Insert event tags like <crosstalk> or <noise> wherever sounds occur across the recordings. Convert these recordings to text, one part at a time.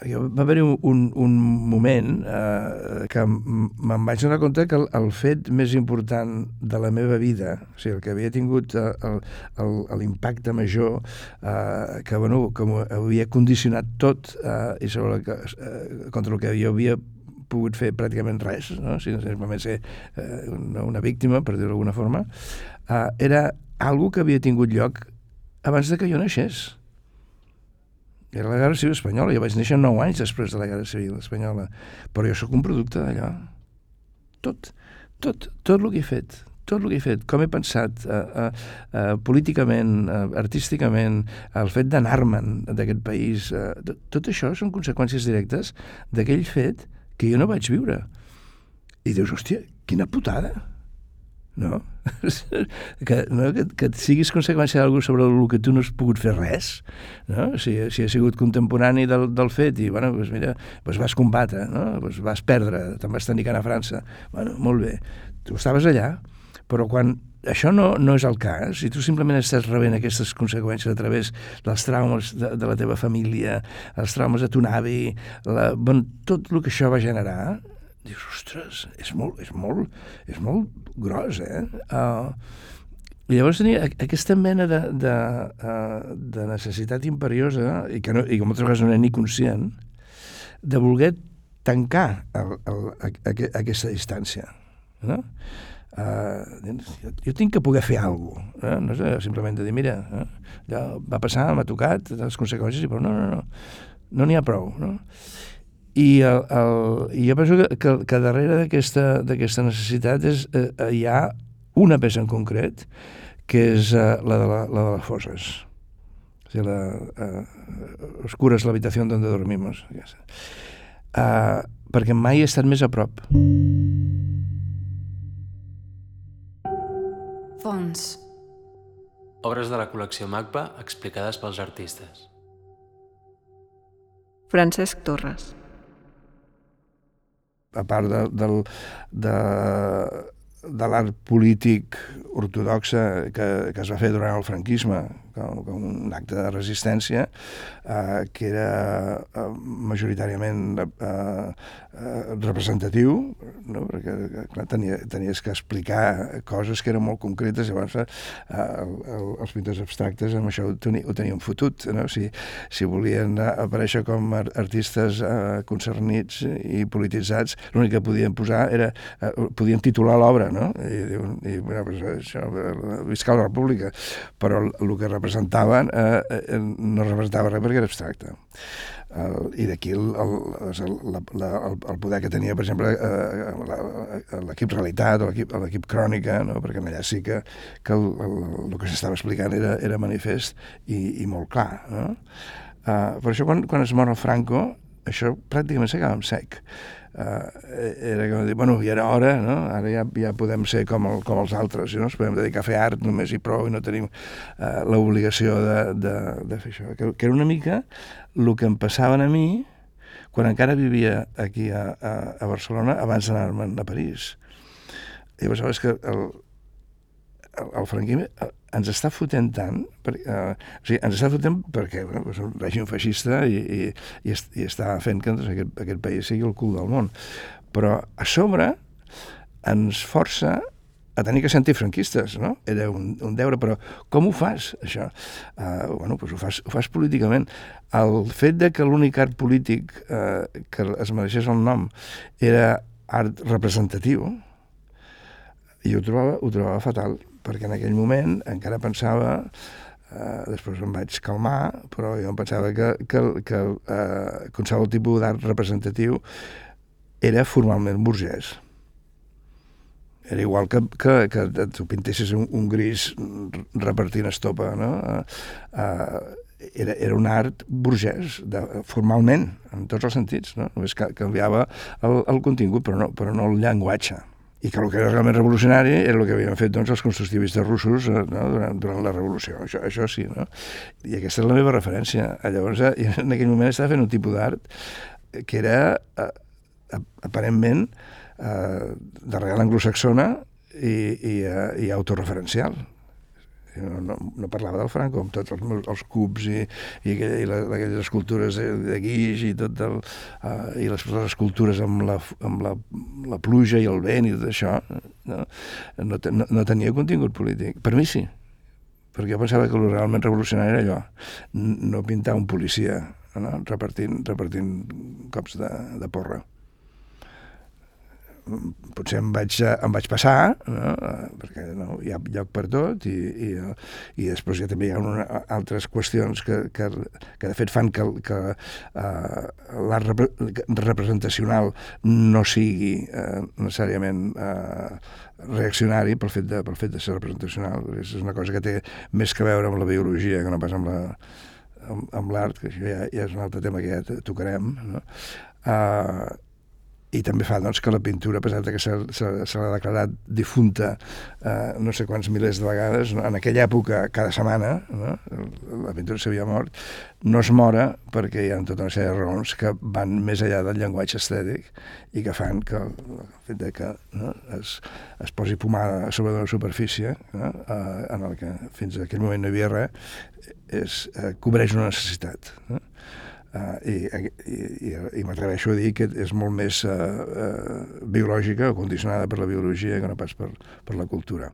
va haver-hi un, un, moment eh, que me'n vaig donar compte que el, el fet més important de la meva vida, o sigui, el que havia tingut eh, l'impacte major, eh, que, bueno, que havia condicionat tot eh, i sobre el que, eh, contra el que jo havia pogut fer pràcticament res, no? si no només ser eh, una, una víctima, per dir-ho d'alguna forma, eh, era algo que havia tingut lloc abans de que jo naixés era la Guerra Civil Espanyola. Jo vaig néixer 9 anys després de la Guerra Civil Espanyola. Però jo sóc un producte d'allò. Tot, tot, tot el que he fet, tot el que he fet, com he pensat uh, uh, uh, políticament, uh, artísticament, el fet d'anar-me'n d'aquest país, uh, tot, tot això són conseqüències directes d'aquell fet que jo no vaig viure. I dius, hòstia, quina putada! No? <laughs> que, no? que, que siguis conseqüència d'algú sobre el que tu no has pogut fer res, no? Si, si has sigut contemporani del, del fet i, bueno, doncs mira, doncs vas combatre, no? Doncs vas perdre, te'n vas tenir que anar a França. Bueno, molt bé, tu estaves allà, però quan això no, no és el cas, si tu simplement estàs rebent aquestes conseqüències a través dels traumes de, de la teva família, els traumes de ton avi, la, bon, tot el que això va generar, dius, ostres, és molt, és molt, és molt gros, eh? Uh, llavors tenia aquesta mena de, de, uh, de necessitat imperiosa, i que, no, i que moltes vegades no era ni conscient, de voler tancar el, el, a, a, a aquesta distància. No? Uh, jo, jo tinc que poder fer alguna cosa, eh? no és simplement de dir, mira, eh? ja va passar, m'ha tocat, les conseqüències, però no, no, no, no n'hi ha prou. No? I, el, el, i jo penso que, que, que darrere d'aquesta necessitat és, eh, hi ha una peça en concret, que és eh, la, de la, la de les fosses. O sigui, la, eh, oscura és l'habitació on dormimos. Eh, perquè mai he estat més a prop. Fons. Obres de la col·lecció MACBA explicades pels artistes. Francesc Torres a part de, del, de, de l'art polític ortodoxa que, que es va fer durant el franquisme, un acte de resistència, eh, que era eh, majoritàriament eh, eh, representatiu, no? perquè clar, tenia, tenies que explicar coses que eren molt concretes, llavors eh, el, el, els pintors abstractes amb això ho, teni, ho tenien fotut, no? si, si volien aparèixer com artistes eh, concernits i polititzats, l'únic que podien posar era, eh, podien titular l'obra, no? I, i, i bueno, pues, això, visca la república, però el que representaven eh, eh, no representava res perquè era abstracte. El, I d'aquí el, el, el, el, el poder que tenia, per exemple, eh, l'equip Realitat o l'equip Crònica, no? perquè allà sí que, que el, el, el que s'estava explicant era, era manifest i, i molt clar. No? Uh, per això, quan, quan es mor el Franco, això pràcticament s'acaba amb sec eh, era com dir, bueno, ja era hora, no? ara ja, ja podem ser com, el, com els altres, no? ens podem dedicar a fer art només i prou i no tenim eh, l'obligació de, de, de fer això. Que, que era una mica el que em passaven a mi quan encara vivia aquí a, a, a Barcelona abans d'anar-me'n a París. Llavors, és que el, el, el franquisme eh, ens està fotent tant, per, eh, o sigui, ens està fotent perquè bueno, és un règim feixista i, i, i, i està fent que doncs, aquest, aquest país sigui el cul del món. Però a sobre ens força a tenir que sentir franquistes, no? Era un, un deure, però com ho fas, això? Uh, bueno, doncs ho fas, ho fas políticament. El fet de que l'únic art polític uh, que es mereixés el nom era art representatiu, i ho trobava, ho trobava fatal perquè en aquell moment encara pensava eh, després em vaig calmar, però jo em pensava que, que, que eh, qualsevol tipus d'art representatiu era formalment burgès. Era igual que, que, que tu pintessis un, un gris repartint estopa, no? Eh, eh, era, era un art burgès, de, formalment, en tots els sentits, no? Només canviava el, el contingut, però no, però no el llenguatge i que el que era realment revolucionari era el que havien fet doncs, els constructivistes russos eh, no? durant, durant la revolució, això, això sí, no? I aquesta és la meva referència. Llavors, eh, <laughs> en aquell moment estava fent un tipus d'art que era eh, aparentment eh, de real anglosaxona i, i, i autorreferencial. No, no, no parlava del Franco, amb tots els, els cubs i, i, aquella, i la, aquelles escultures de, de guix i tot el, uh, i les, les escultures amb, la, amb la, la pluja i el vent i tot això, no, no, no, no tenia contingut polític. Per mi sí, perquè jo pensava que el realment revolucionari era allò, no pintar un policia no? repartint, repartint cops de, de porra potser em vaig, em vaig passar, no? perquè no, hi ha lloc per tot, i, i, i després ja també hi ha una, altres qüestions que, que, que de fet fan que, que uh, l'art repre representacional no sigui uh, necessàriament uh, reaccionari pel fet, de, pel fet de ser representacional. És una cosa que té més que veure amb la biologia que no pas amb la amb, amb l'art, que això ja, ja és un altre tema que ja tocarem, no? Uh, i també fa doncs, que la pintura, a pesar que se, se, se l'ha declarat difunta eh, no sé quants milers de vegades, en aquella època, cada setmana, no? la pintura s'havia mort, no es mora perquè hi ha tota una sèrie de raons que van més enllà del llenguatge estètic i que fan que el fet que no? es, es posi pomada sobre una superfície no? eh, en el que fins a aquell moment no hi havia res, és, eh, cobreix una necessitat. No? Uh, i, i, i, m'atreveixo a dir que és molt més uh, uh, biològica o condicionada per la biologia que no pas per, per la cultura.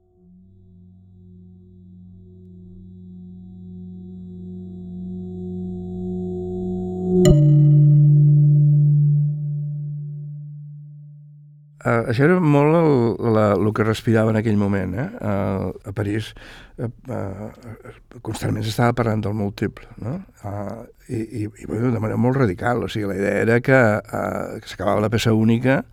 Uh, això era molt el, la, el que respirava en aquell moment. Eh? Uh, a París uh, uh, constantment s'estava parlant del múltiple, no? Uh, i, i, i bueno, de manera molt radical. O sigui, la idea era que, uh, que s'acabava la peça única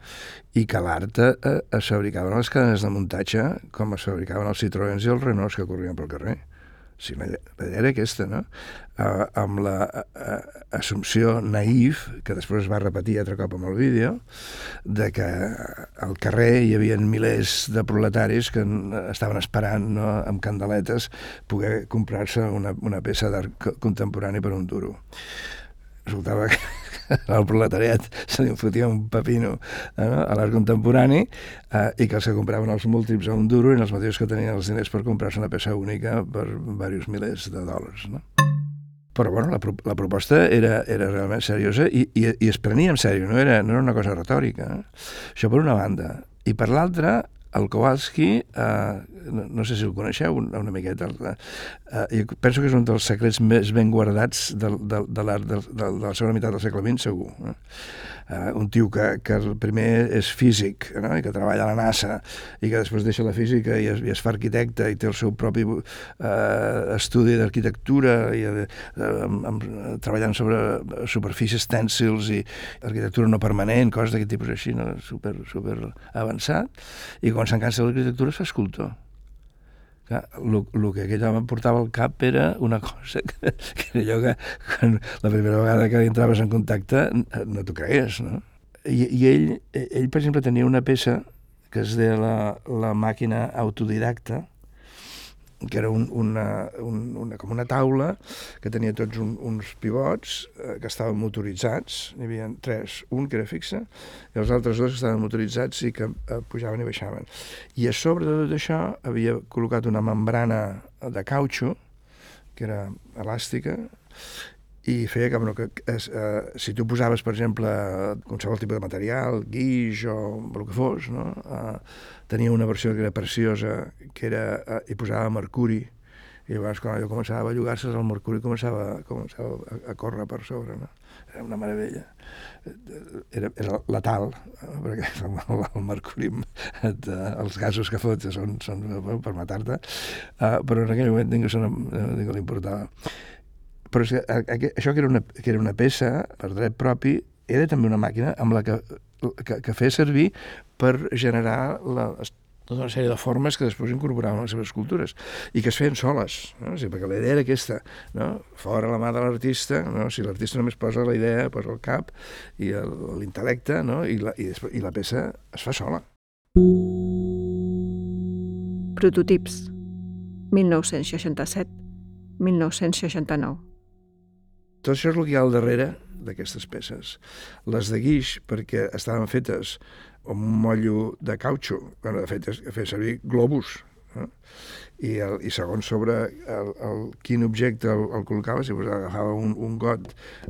i que l'art uh, es fabricaven les cadenes de muntatge com es fabricaven els Citroëns i els Renaults que corrien pel carrer. Sí, era aquesta, no? Uh, amb la uh, assumpció naïf, que després es va repetir altre cop amb el vídeo, de que al carrer hi havia milers de proletaris que estaven esperant no, amb candeletes poder comprar-se una, una peça d'art contemporani per un duro. Resultava que <laughs> al proletariat se li fotia un pepino eh, a l'art contemporani eh, i que els que compraven els múltiples a un duro eren els mateixos que tenien els diners per comprar-se una peça única per diversos milers de dòlars. No? Però bueno, la, la proposta era, era realment seriosa i, i, i es prenia en sèrio, no era, no era una cosa retòrica. Eh? Això per una banda. I per l'altra, el Kowalski, eh, no, no sé si el coneixeu una, una miqueta, eh, jo penso que és un dels secrets més ben guardats de, de, de l'art de, de, de la segona meitat del segle XX, segur. Eh? Eh, un tio que, que primer és físic no? i que treballa a la NASA i que després deixa la física i es, i es fa arquitecte i té el seu propi eh, estudi d'arquitectura i eh, amb, amb, treballant sobre superfícies tènsils i arquitectura no permanent, coses d'aquest tipus així, no? super, super avançat, i quan s'encansa l'arquitectura es fa escultor el que aquell home portava al cap era una cosa que, <laughs> que allò que quan la primera vegada que entraves en contacte no t'ho creies, no? I, I ell, ell, per exemple, tenia una peça que es deia la, la màquina autodidacta, que era un, una, un, una, com una taula que tenia tots un, uns pivots eh, que estaven motoritzats, n'hi havia tres, un que era fixe i els altres dos estaven motoritzats i que eh, pujaven i baixaven. I a sobre de tot això havia col·locat una membrana de cautxo que era elàstica i feia que, bueno, que es, eh, si tu posaves, per exemple, qualsevol tipus de material, guix o el que fos, no? eh, tenia una versió que era preciosa, que era, eh, hi posava mercuri, i llavors quan allò començava a bellugar-se el mercuri començava, començava a, a córrer per sobre, no? Era una meravella. Era, era letal, eh, perquè <laughs> el, el mercuri, et, els gasos que fot són, són per matar-te, uh, però en aquell moment ningú, ningú li importava però és que, això que era, una, que era una peça per dret propi era també una màquina amb la que, que, que feia servir per generar la, tota una sèrie de formes que després incorporaven a les seves escultures i que es feien soles, no? o sigui, perquè la idea era aquesta, no? fora la mà de l'artista, no? si l'artista només posa la idea, posa el cap i l'intel·lecte, no? I, la, i, després, i la peça es fa sola. Prototips 1967 1969 tot això és el que hi ha al darrere d'aquestes peces. Les de guix, perquè estaven fetes amb un mollo de cautxo, bueno, de fet, feia servir globus, Eh? I, el, i segons sobre el, el, quin objecte el, el col·locava, si pues, agafava un, un got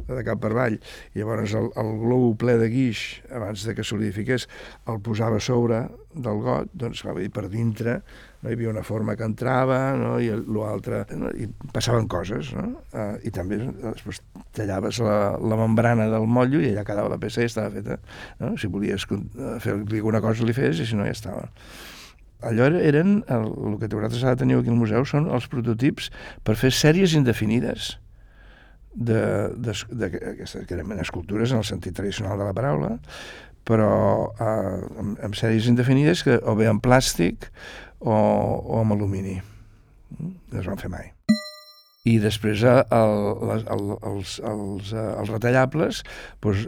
de cap per avall, i llavors el, el globo ple de guix, abans de que solidifiqués, el posava sobre del got, doncs dir, per dintre no? hi havia una forma que entrava no? i l'altre, no? i passaven coses, no? Uh, i també després tallaves la, la membrana del motllo i allà quedava la peça i estava feta. No? Si volies fer alguna cosa li fes i si no ja estava allò eren, el, el que vosaltres ara teniu aquí al museu són els prototips per fer sèries indefinides de, de, de, de, que eren escultures en el sentit tradicional de la paraula, però eh, amb, amb sèries indefinides que o bé en plàstic o, o amb alumini. No es van fer mai. I després el, el, el, els, els, eh, els retallables doncs,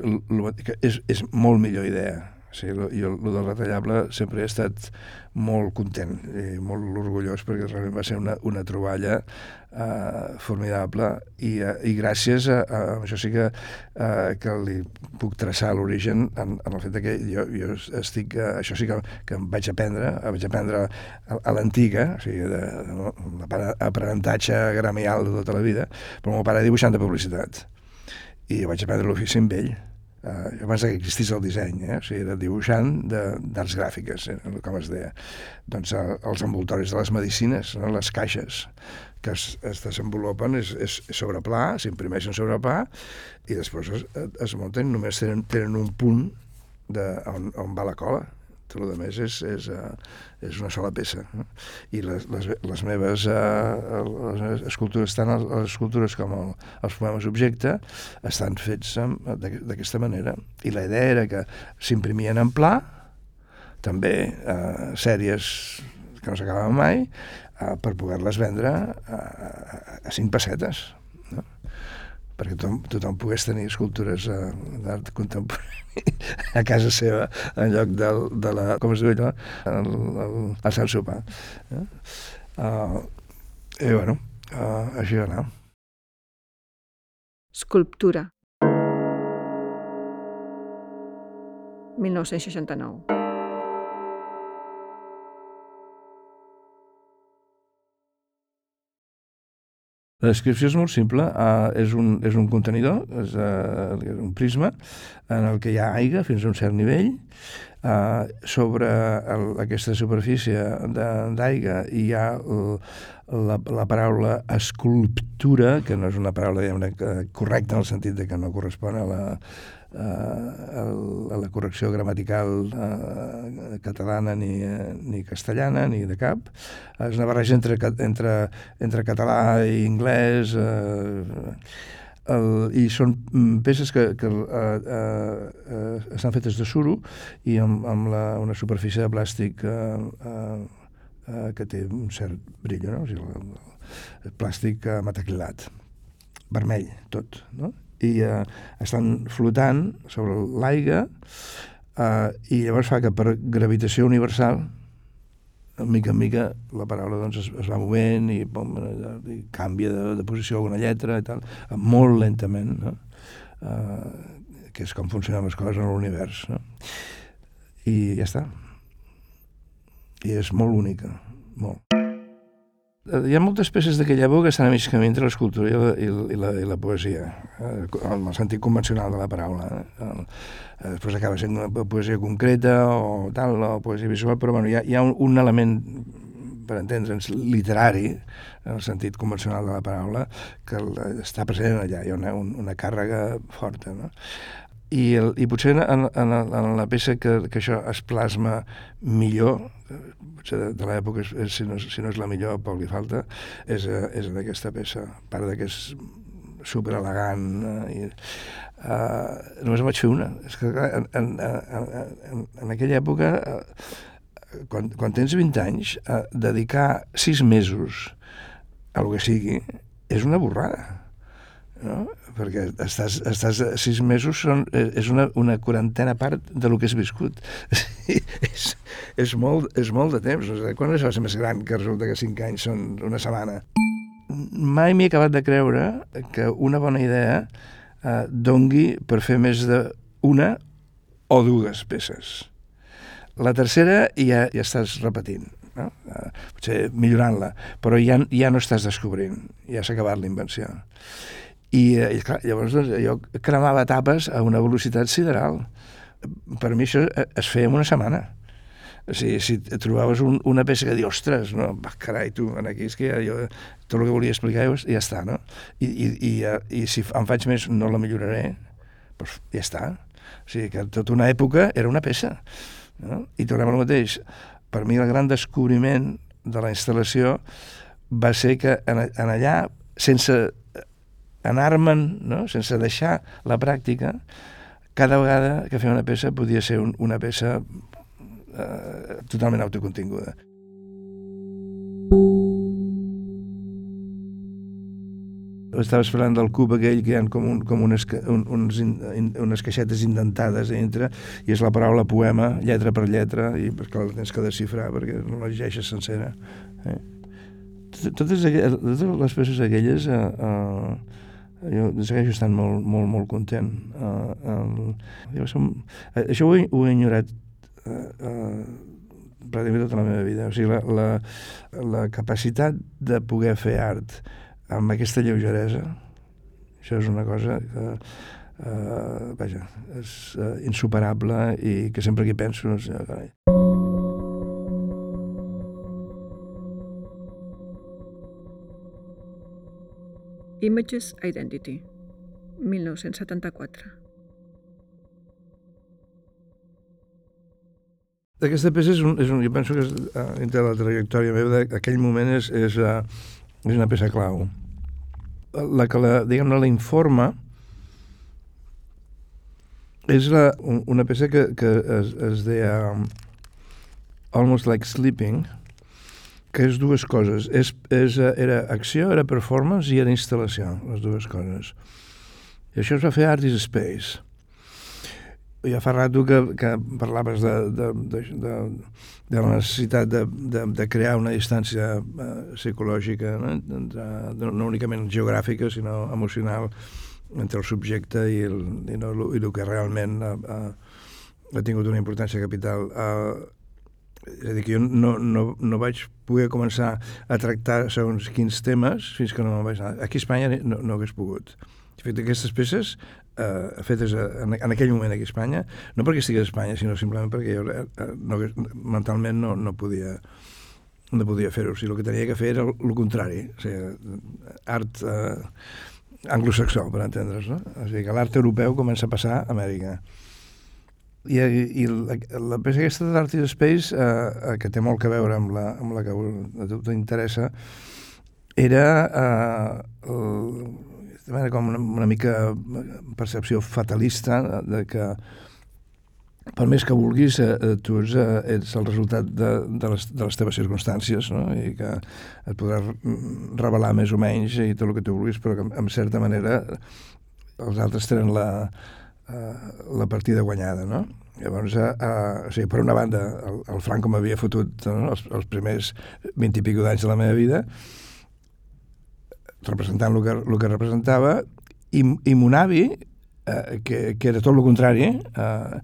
és, és molt millor idea Sí, jo el del retallable sempre he estat molt content i molt orgullós perquè realment va ser una, una troballa eh, formidable. I, eh, i gràcies a, a, això sí que, eh, que li puc traçar l'origen en, en el fet que jo, jo estic, eh, això sí que, que em vaig aprendre, vaig aprendre a, a l'antiga, o sigui, de, de, aprenentatge gramial de tota la vida, però el meu pare dibuixant de publicitat. I vaig aprendre l'ofici amb ell eh, abans que existís el disseny, eh? o sigui, era dibuixant d'arts gràfiques, eh? com es deia. Doncs eh, els envoltoris de les medicines, no? les caixes que es, es desenvolupen és, és sobre pla, s'imprimeixen sobre pla i després es, es munten, només tenen, tenen un punt de, on, on va la cola tot el més és, és, uh, és una sola peça. No? I les, les, les meves uh, les escultures, tant les escultures com el, els poemes objecte, estan fets d'aquesta manera. I la idea era que s'imprimien en pla, també uh, sèries que no s'acabaven mai, uh, per poder-les vendre a, a, a cinc pessetes perquè tothom, tothom pogués tenir escultures uh, d'art contemporani a casa seva en lloc del, de la, com es diu allò, el, Sant Sopar. Eh? Uh, I bueno, uh, així va anar. Escultura 1969 La descripció és molt simple, uh, és, un, és un contenidor, és uh, un prisma, en el que hi ha aigua fins a un cert nivell, uh, sobre el, aquesta superfície d'aigua hi ha el, la, la paraula esculptura, que no és una paraula diguem correcta en el sentit de que no correspon a la, eh, a la correcció gramatical eh, catalana ni, ni castellana ni de cap. És una barreja entre, entre, entre català i anglès eh, el, i són peces que, que eh, eh, eh, estan fetes de suro i amb, amb la, una superfície de plàstic eh, eh, eh, que té un cert brillo, no? o sigui, el, el plàstic eh, mataquilat, vermell tot, no? I eh, estan flotant sobre l'aigua eh, i llavors fa que per gravitació universal mica en mica la paraula doncs, es, es va movent i, bom, i canvia de, de posició alguna lletra i tal, molt lentament no? eh, que és com funcionen les coses en l'univers no? i ja està i és molt única molt Eh, hi ha moltes peces d'aquella època que estan a mig camí entre l'escultura i, la, i, i, la, i la poesia, eh, en el sentit convencional de la paraula. Eh? Eh, després acaba sent una poesia concreta o tal, o poesia visual, però bueno, hi ha, hi ha un, un element per entendre'ns, literari, en el sentit convencional de la paraula, que està present allà, hi ha una, una càrrega forta. No? I, el, i potser en, en, en la peça que, que això es plasma millor, potser de, de l'època, si, no, si no és la millor, poc li falta, és, eh, és en aquesta peça. Part de que és super elegant eh, i, uh, només en vaig fer una és que en, en, en, en aquella època uh, quan, quan tens 20 anys uh, dedicar 6 mesos a lo que sigui és una borrada no? Perquè estàs, estàs sis mesos, són, eh, és una, una quarantena part de lo que has viscut. <laughs> és, és, molt, és molt de temps. No sé, quan és ser més gran que resulta que cinc anys són una setmana? Mai m'he acabat de creure que una bona idea eh, dongui per fer més d'una o dues peces. La tercera ja, ja estàs repetint no? Uh, potser millorant-la, però ja, ja no estàs descobrint, ja s'ha acabat la invenció. I, uh, i clar, llavors doncs, jo cremava tapes a una velocitat sideral. Per mi això es feia en una setmana. O sigui, si trobaves un, una peça que diu, ostres, no, va, carai, tu, aquí és que ja, jo, tot el que volia explicar ja, ja està, no? I, i, i, i si em faig més no la milloraré, doncs ja està. O sigui, que tota una època era una peça. No? I tornem al mateix. Per mi el gran descobriment de la instal·lació va ser que en, en allà, sense anar-me'n, no? sense deixar la pràctica, cada vegada que feia una peça podia ser un, una peça eh, totalment autocontinguda. Estava esperant del cub aquell que hi ha com, un, com unes, un, uns, in, unes caixetes indentades dintre i és la paraula poema, lletra per lletra, i perquè la tens que desxifrar perquè no la llegeixes sencera. Eh? Totes, aquelles, totes les peces aquelles eh, eh, jo segueixo estant molt, molt, molt content. Uh, uh, jo som, uh, això ho he, ho he enyorat uh, uh, pràcticament tota la meva vida. O sigui, la, la, la capacitat de poder fer art amb aquesta lleugeresa, això és una cosa que, uh, vaja, és uh, insuperable i que sempre que hi penso, no sé, carai. Images Identity, 1974. Aquesta peça és un, és un, jo penso que és, entre la trajectòria meva d'aquell moment és, és, uh, és una peça clau. La que la, diguem-ne, la informa és la, una peça que, que es, es deia um, Almost Like Sleeping, que és dues coses. És, és, era acció, era performance i era instal·lació, les dues coses. I això es va fer Art is Space. Ja fa rato que, que parlaves de, de, de, de, de la necessitat de, de, de crear una distància uh, psicològica, no? Entre, no únicament geogràfica, sinó emocional, entre el subjecte i el, i, no, i el que realment uh, uh, ha tingut una importància capital. Uh, és a dir, que jo no, no, no vaig poder començar a tractar segons quins temes fins que no me'n vaig anar. Aquí a Espanya no, no hagués pogut. De fet, aquestes peces eh, fetes en, en aquell moment aquí a Espanya, no perquè estigués a Espanya, sinó simplement perquè jo eh, no, mentalment no, no podia no podia fer-ho. O sigui, el que tenia que fer era el, el contrari. O sigui, art eh, anglosaxó, per entendre's, no? O sigui, que l'art europeu comença a passar a Amèrica. I, i la, la peça aquesta d'Art is Space, eh, que té molt que veure amb la, amb la que a tu t'interessa, era eh, el, era com una, una mica percepció fatalista de que per més que vulguis, eh, tu ets, eh, ets el resultat de, de, les, de les teves circumstàncies, no? i que et podràs revelar més o menys i tot el que tu vulguis, però que en certa manera els altres tenen la, eh, la partida guanyada, no? Llavors, eh, eh, o sigui, per una banda, el, el Franco m'havia fotut no? els, els primers 20 i pico d'anys de la meva vida, representant el que, el que representava, i, i mon avi, eh, que, que era tot el contrari, eh,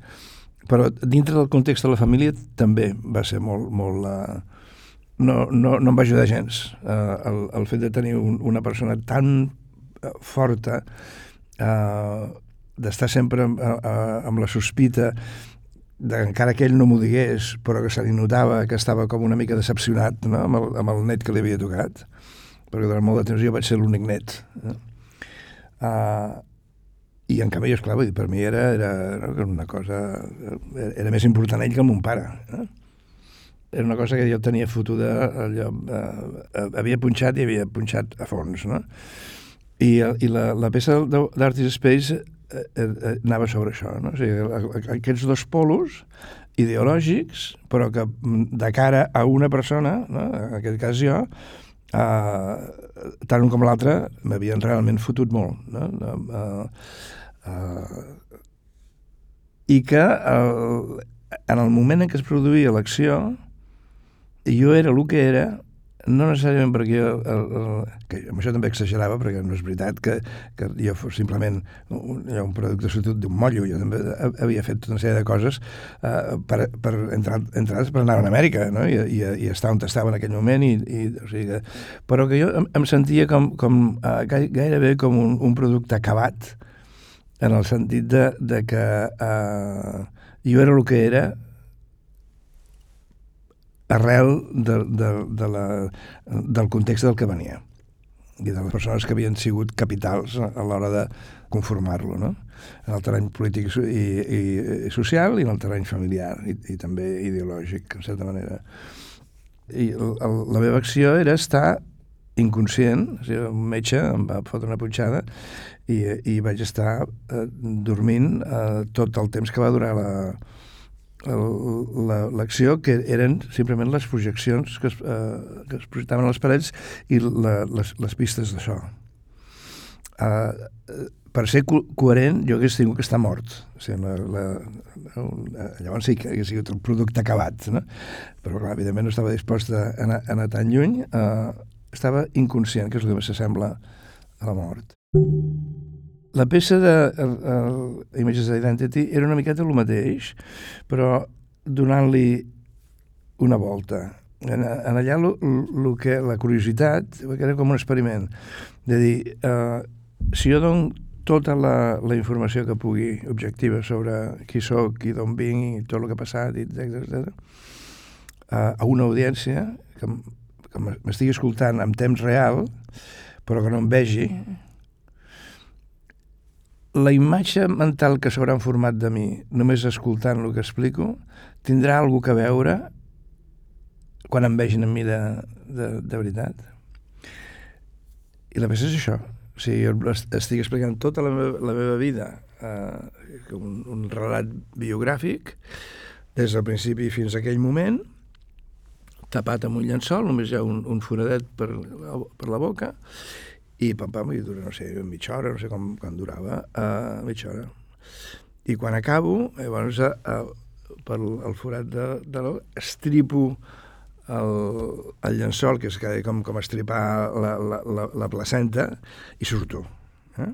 però dintre del context de la família també va ser molt... molt eh, no, no, no em va ajudar gens. Eh, el, el fet de tenir un, una persona tan eh, forta, eh, d'estar sempre amb, eh, amb la sospita de, encara que ell no m'ho digués, però que se li notava que estava com una mica decepcionat no? amb, el, amb el net que li havia tocat perquè durant molt de temps jo vaig ser l'únic net. Eh? Uh, I en canvi, esclar, vull dir, per mi era, era, era una cosa... Era, més important ell que mon pare. Eh? Era una cosa que jo tenia fotuda allò... Uh, havia punxat i havia punxat a fons, no? I, i la, la peça d'Artist Space eh, eh, anava sobre això, no? O sigui, aquests dos polos ideològics, però que de cara a una persona, no? en aquest cas jo, Uh, tant un com l'altre m'havien realment fotut molt. No? Uh, uh, I que uh, en el moment en què es produïa l'acció, jo era el que era no necessàriament perquè jo, el, el, que amb això també exagerava, perquè no és veritat que, que jo fos simplement un, un producte substitut d'un mollo, jo també havia fet una sèrie de coses uh, per, per entrar, entrar per anar a Amèrica, no? I, i, i estar on estava en aquell moment, i, i, o sigui que, però que jo em, em sentia com, com uh, gairebé com un, un producte acabat, en el sentit de, de que uh, jo era el que era arrel de, de, de la, del context del que venia i de les persones que havien sigut capitals a l'hora de conformar-lo, no? en el terreny polític i, i, i social i en el terreny familiar i, i també ideològic, en certa manera. I el, el, la meva acció era estar inconscient, o sigui, un metge em va fotre una punxada i, i vaig estar eh, dormint eh, tot el temps que va durar la, l'acció la, que eren simplement les projeccions que es, eh, que es projectaven a les parets i la, les, les pistes d'això. Uh, per ser co coherent jo hagués tingut que estar mort. O sigui, la, la, la, llavors sí que hagués sigut el producte acabat, no? però clar, evidentment no estava dispost a anar, a anar tan lluny. Uh, estava inconscient, que és el que s'assembla a la mort. La peça de el, el Images d'Identity era una miqueta el mateix, però donant-li una volta. En, en allà lo, lo que, la curiositat era com un experiment, de dir, eh, si jo dono tota la, la informació que pugui objectiva sobre qui sóc i d'on vinc i tot el que ha passat, etc etc a una audiència que, que m'estigui escoltant en temps real, però que no em vegi, mm la imatge mental que s'hauran format de mi només escoltant el que explico tindrà alguna que veure quan em vegin en mi de, de, de veritat. I la peça és això. O sigui, jo estic explicant tota la meva, la meva vida, eh, un, un relat biogràfic, des del principi fins a aquell moment, tapat amb un llençol, només hi ha un, un foradet per, per la boca, i pam, pam, i dura, no sé, mitja hora, no sé com, com durava, uh, mitja hora. I quan acabo, llavors, uh, per el forat de, de l'ou, estripo el, el llençol, que és com, com estripar la, la, la, la placenta, i surto. Eh?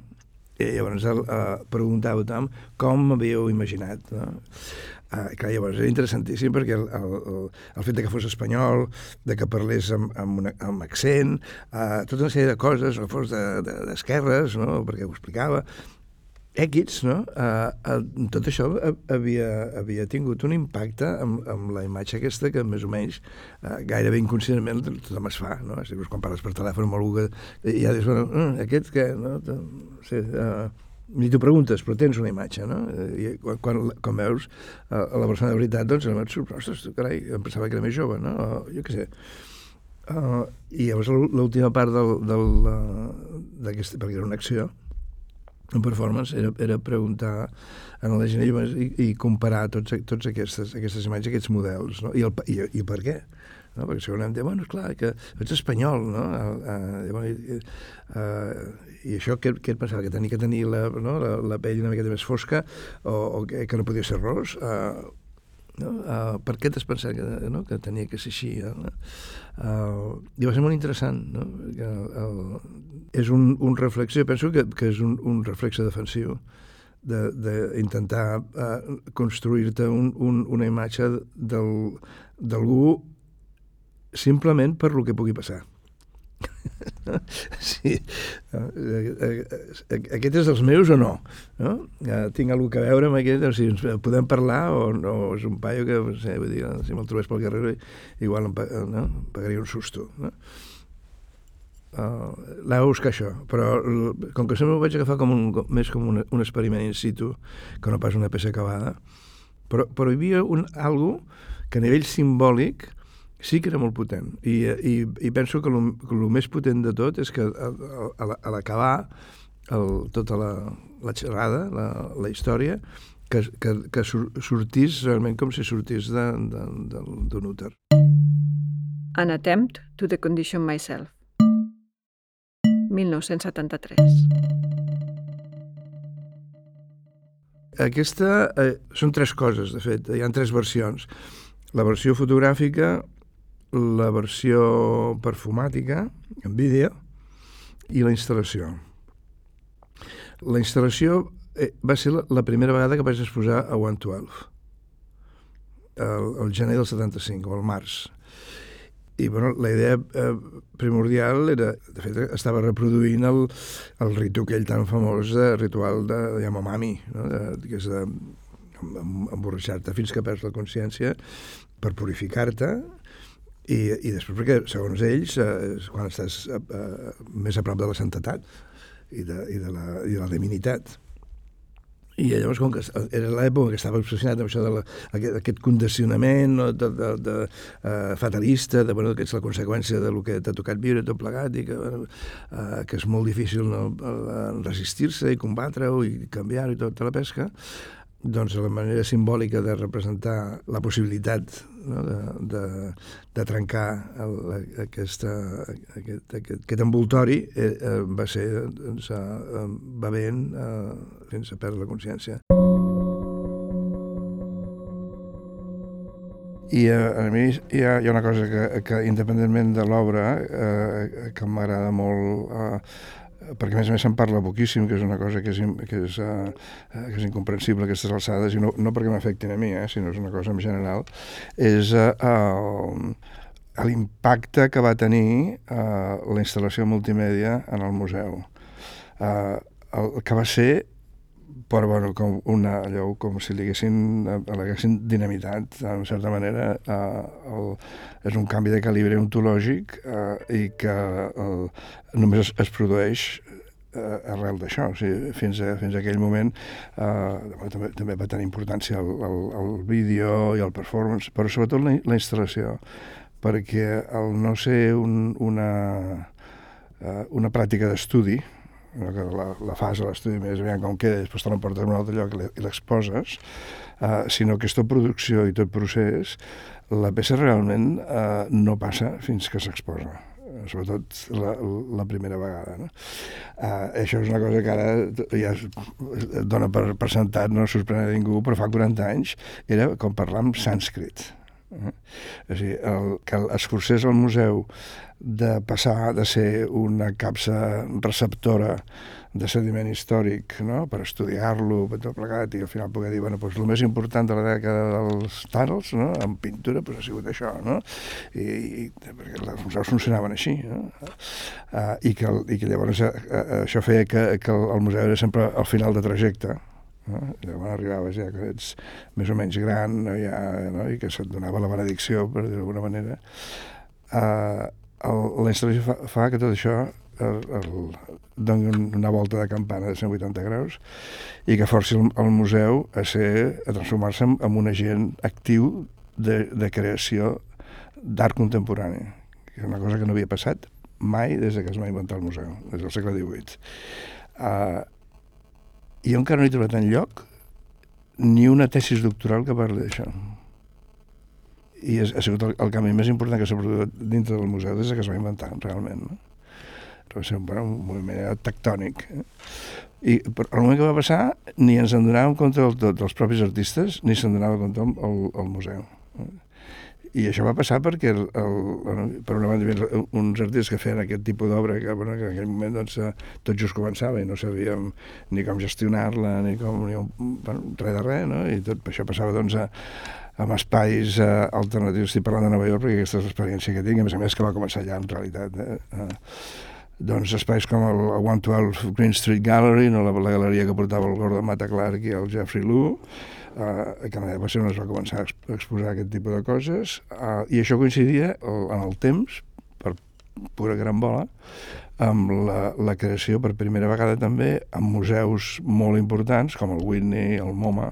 I llavors uh, preguntava a tothom com m'havíeu imaginat. No? Uh, clar, llavors era interessantíssim perquè el, el, el, fet de que fos espanyol, de que parlés amb, amb, una, amb accent, uh, tota una sèrie de coses, que fos d'esquerres, de, de, no? perquè ho explicava, èquits, no? Uh, uh, tot això havia, havia tingut un impacte amb, amb la imatge aquesta que més o menys uh, gairebé inconscientment tothom es fa, no? Si quan parles per telèfon amb algú que ja dius, bueno, mm, aquest que... No? Sí, uh, ni t'ho preguntes, però tens una imatge, no? I quan, quan, quan veus a la persona de veritat, doncs, et sorprèn, ostres, carai, em pensava que era més jove, no? O, jo què sé. Uh, I llavors l'última part d'aquesta, perquè era una acció, un performance, era, era preguntar a la gent i, i comparar tots, tots aquestes, aquestes imatges, aquests models, no? I, el, i, i per què? No? perquè segurament diuen, bueno, esclar, que ets espanyol, no? Uh, uh, uh, i això què, què et pensava? Que tenia que tenir la, no? la, la pell una miqueta més fosca o, o que, que no podia ser ros? Uh, no? Uh, per què t'has pensat que, no? que tenia que ser així? No? Uh, I va ser molt interessant. No? Que, uh, és un, un reflexió, penso que, que és un, un reflexe defensiu d'intentar uh, construir-te un, un, una imatge d'algú simplement per lo que pugui passar. <laughs> sí. Aquest és dels meus o no? no? Tinc alguna que veure amb aquest? O sigui, ens podem parlar o no? És un paio que, no sé, vull dir, si me'l trobés pel carrer, igual em, no? em pagaria un susto. No? Uh, L'ha de buscar això, però com que sempre ho vaig agafar com un, més com un, un experiment in situ, que no pas una peça acabada, però, però hi havia un, algo que a nivell simbòlic sí que era molt potent. I, i, i penso que el més potent de tot és que a, a, a l'acabar tota la, la xerrada, la, la història, que, que, que sortís realment com si sortís d'un úter. An attempt to decondition myself. 1973. Aquesta eh, són tres coses, de fet, hi ha tres versions. La versió fotogràfica la versió perfumàtica, en vídeo, i la instal·lació. La instal·lació eh, va ser la, primera vegada que vaig exposar a 112, el, el gener del 75, o el març. I bueno, la idea eh, primordial era, de fet, estava reproduint el, el ritu aquell tan famós de ritual de Yamamami, no? de, que és de emborratxar-te fins que perds la consciència per purificar-te i, i després perquè, segons ells, eh, quan estàs eh, eh, més a prop de la santetat i de, i de, la, i de la divinitat. I llavors, com que era l'època que estava obsessionat amb això de la, aquest, aquest condicionament no, de, de, de, uh, fatalista, de, bueno, que és la conseqüència de lo que t'ha tocat viure tot plegat i que, uh, que és molt difícil no, resistir-se i combatre-ho i canviar-ho i tota la pesca, doncs la manera simbòlica de representar la possibilitat no, de, de, de trencar el, aquesta, aquest, aquest, aquest envoltori eh, eh, va ser doncs, eh, bevent eh, fins a perdre la consciència. I eh, a mi hi ha, hi ha una cosa que, que independentment de l'obra, eh, que m'agrada molt eh, perquè a més a més se'n parla poquíssim, que és una cosa que és, que és, uh, que és incomprensible aquestes alçades, i no, no perquè m'afectin a mi, eh, sinó és una cosa en general, és uh, l'impacte que va tenir uh, la instal·lació multimèdia en el museu. Uh, el que va ser però bueno, com, una, allò, com si li haguessin dinamitat, en certa manera, eh, el, és un canvi de calibre ontològic eh, i que el, només es, es produeix eh, arrel d'això. O sigui, fins, a, fins a aquell moment eh, també, també va tenir importància el, el, el vídeo i el performance, però sobretot la, la instal·lació, perquè el no ser un, una, eh, una pràctica d'estudi, la, la fas a l'estudi més aviam com queda, després te l'emportes a un altre lloc i l'exposes, uh, sinó que tot producció i tot procés, la peça realment uh, no passa fins que s'exposa sobretot la, la primera vegada. No? Uh, això és una cosa que ara ja es dona per, per sentat, no sorprèn a ningú, però fa 40 anys era com parlar en sànscrit. Eh? A dir, el, que es forcés al museu de passar de ser una capsa receptora de sediment històric no? per estudiar-lo, per tot plegat, i al final poder dir, bueno, doncs el més important de la dècada dels tàrals, no? en pintura, doncs ha sigut això, no? I, i perquè els museus funcionaven així, no? Uh, i, que, i que llavors uh, això feia que, que el museu era sempre al final de trajecte, no? Llavors arribaves ja que ets més o menys gran no? Ja, no? i que se't donava la benedicció, per dir d'alguna manera. Uh, el, la instal·lació fa, fa que tot això el, el, doni una volta de campana de 180 graus i que forci el, el museu a, ser, a transformar-se en, en un agent actiu de, de creació d'art contemporani, que és una cosa que no havia passat mai des que es va inventar el museu, des del segle XVIII. Uh, i jo encara no he trobat en lloc ni una tesis doctoral que parli d'això i és, ha sigut el, el canvi més important que s'ha produït dintre del museu des que es va inventar, realment. No? Va ser bueno, un moviment tectònic. Eh? I però el moment que va passar ni ens en donàvem compte del tot, dels propis artistes, ni se'n donava compte el, el museu. I això va passar perquè, el, el, per una banda, uns artistes que feien aquest tipus d'obra, que, bueno, que en aquell moment doncs, eh, tot just començava i no sabíem ni com gestionar-la, ni com... Ni, bueno, res de res, no? I tot això passava, doncs, a, amb espais eh, alternatius. Estic parlant de Nova York perquè aquesta és l'experiència que tinc, a més a més que va començar allà en realitat. Eh? Eh, doncs espais com el 112 Green Street Gallery, no, la, la galeria que portava el Gordon Mata Clark i el Jeffrey Lu, eh, que ser on es va començar a exposar aquest tipus de coses, eh, i això coincidia en el temps, per pura gran bola, amb la, la creació per primera vegada també en museus molt importants com el Whitney, el MoMA,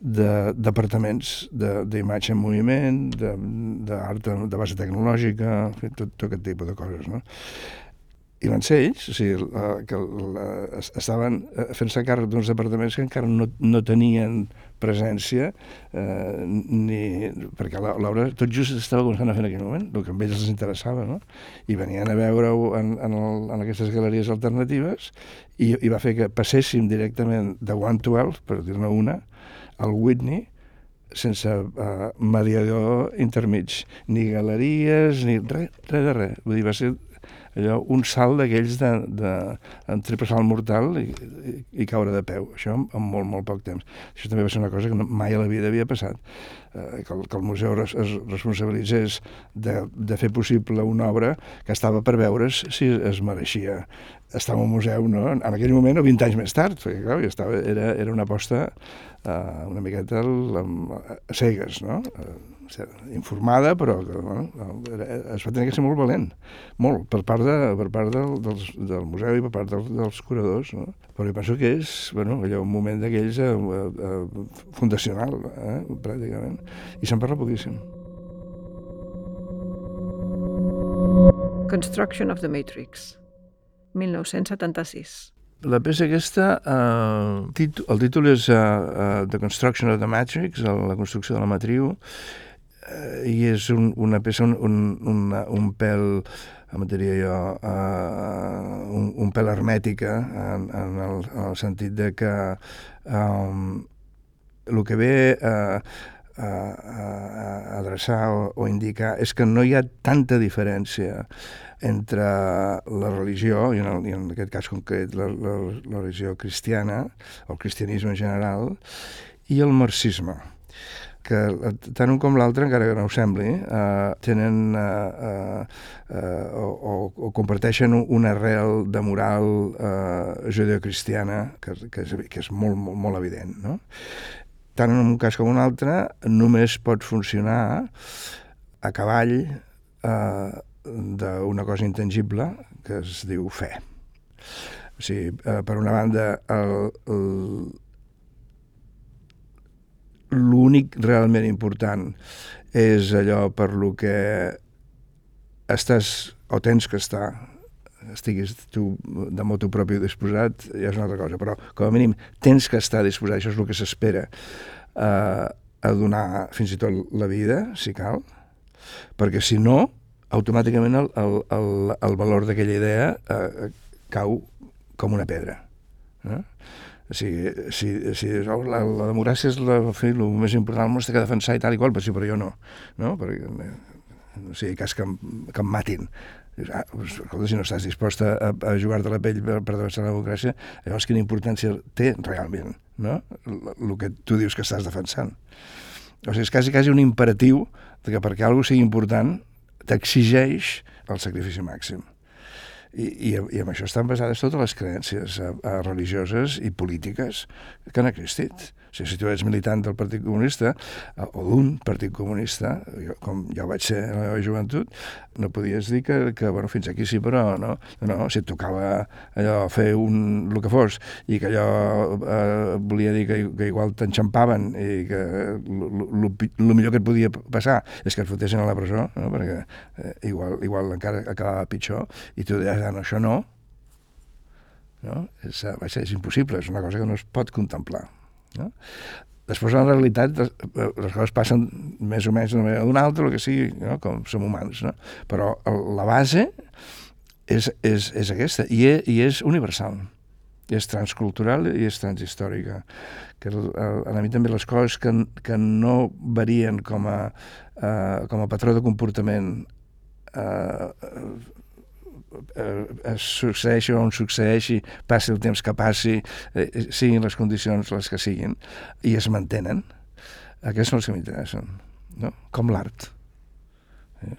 de departaments d'imatge en moviment, d'art de, de base tecnològica, tot, tot aquest tipus de coses. No? I van ser ells, o sigui, que estaven fent-se càrrec d'uns departaments que encara no, no tenien presència, eh, ni, perquè l'obra tot just estava començant a fer en aquell moment, el que a ells els interessava, no? I venien a veure-ho en, en, el, en aquestes galeries alternatives i, i va fer que passéssim directament de 112, per dir-ne una, al Whitney, sense uh, mediador intermig, ni galeries, ni res, res de res. Vull dir, va ser allò, un salt d'aquells de, de, salt mortal i, i, i caure de peu. Això en, en molt, molt poc temps. Això també va ser una cosa que mai a la vida havia passat. Eh, que, el, que el museu es, es responsabilitzés de, de fer possible una obra que estava per veure's si es mereixia estar en un museu, no? en aquell moment o 20 anys més tard, perquè clar, estava, era, era una aposta uh, una miqueta a cegues, no? Uh, informada, però que, bueno, es va tenir que ser molt valent, molt, per part, de, per part del, del, del museu i per part del, dels curadors, no? però jo penso que és bueno, allò, un moment d'aquells eh, eh, fundacional, eh, pràcticament, i se'n parla poquíssim. Construction of the Matrix, 1976. La peça aquesta, eh, el títol és uh, uh, The Construction of the Matrix, la construcció de la matriu, i és un, una peça, un, un, un, un pèl, com diria jo, uh, un, un pèl hermètica, en, en, el, en el sentit de que um, el que ve uh, a, a, a adreçar o, o indicar és que no hi ha tanta diferència entre la religió, i en, el, i en aquest cas concret la, la, la religió cristiana, el cristianisme en general, i el marxisme que tant un com l'altre, encara que no ho sembli, eh, tenen eh, eh, eh, o, o comparteixen una arrel de moral eh, judeocristiana que, que, és, que és molt, molt, molt evident. No? Tant en un cas com un altre, només pot funcionar a cavall eh, d'una cosa intangible que es diu fe. O sigui, eh, per una banda, l'únic realment important és allò per lo que estàs o tens que estar estiguis tu de motu propi disposat, ja és una altra cosa, però com a mínim tens que estar disposat, això és el que s'espera, eh, a donar fins i tot la vida, si cal, perquè si no, automàticament el, el, el, el valor d'aquella idea eh, cau com una pedra. Eh? Sigui, si, si oh, la, la democràcia és la, fi, el més important, el món que defensar i tal i qual, però sí, però jo no. no? Perquè, o sigui, cas que, em, que em matin. Ah, escolta, si no estàs dispost a, a jugar-te la pell per, per defensar la democràcia, llavors quina importància té realment no? el que tu dius que estàs defensant. O sigui, és quasi, quasi un imperatiu de que perquè alguna sigui important t'exigeix el sacrifici màxim. I, i, I amb això estan basades totes les creences a, a religioses i polítiques que han existit. O sigui, si tu ets militant del Partit Comunista eh, o d'un Partit Comunista, jo, com ja ho vaig ser en la meva joventut, no podies dir que, que bueno, fins aquí sí, però no, no, si et tocava allò fer un, el que fos i que allò eh, volia dir que, que igual t'enxampaven i que el millor que et podia passar és que et fotessin a la presó, no? perquè eh, igual, igual encara acabava pitjor i tu deies, no, això no, no? És, és, és impossible, és una cosa que no es pot contemplar. No? Després, en realitat, les, les coses passen més o menys d'una manera d'una altra, el que sigui, no? com som humans. No? Però la base és, és, és aquesta, i és, i és universal. I és transcultural i és transhistòrica. Que a mi també les coses que, que no varien com a, uh, com a patró de comportament eh, es succeeixi on succeeixi, passi el temps que passi, eh, siguin les condicions les que siguin, i es mantenen, aquests són els que m'interessen, no? com l'art. Eh,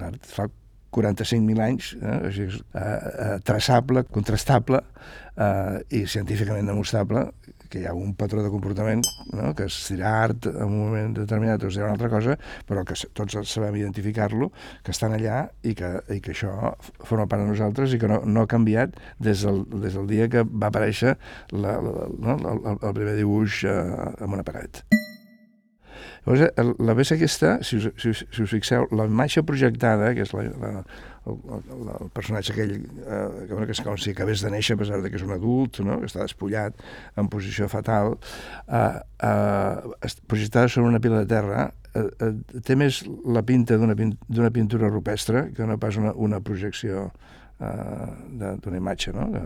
l'art fa 45.000 anys, eh, així, eh, eh, traçable, contrastable eh, i científicament demostrable que hi ha un patró de comportament no? que es dirà art en un moment determinat o es una altra cosa, però que tots sabem identificar-lo, que estan allà i que, i que això forma part de nosaltres i que no, no ha canviat des del, des del dia que va aparèixer la, la, no? el, el, primer dibuix eh, en una paret. Llavors, la peça aquesta, si us, si, si us fixeu, la imatge projectada, que és la, la, el, el, el personatge aquell eh, que, que és com si acabés de néixer a pesar de que és un adult, no? que està despullat en posició fatal, eh, eh, projectada sobre una pila de terra, eh, eh, té més la pinta d'una pintura rupestre que no pas una, una projecció eh, d'una imatge no? de,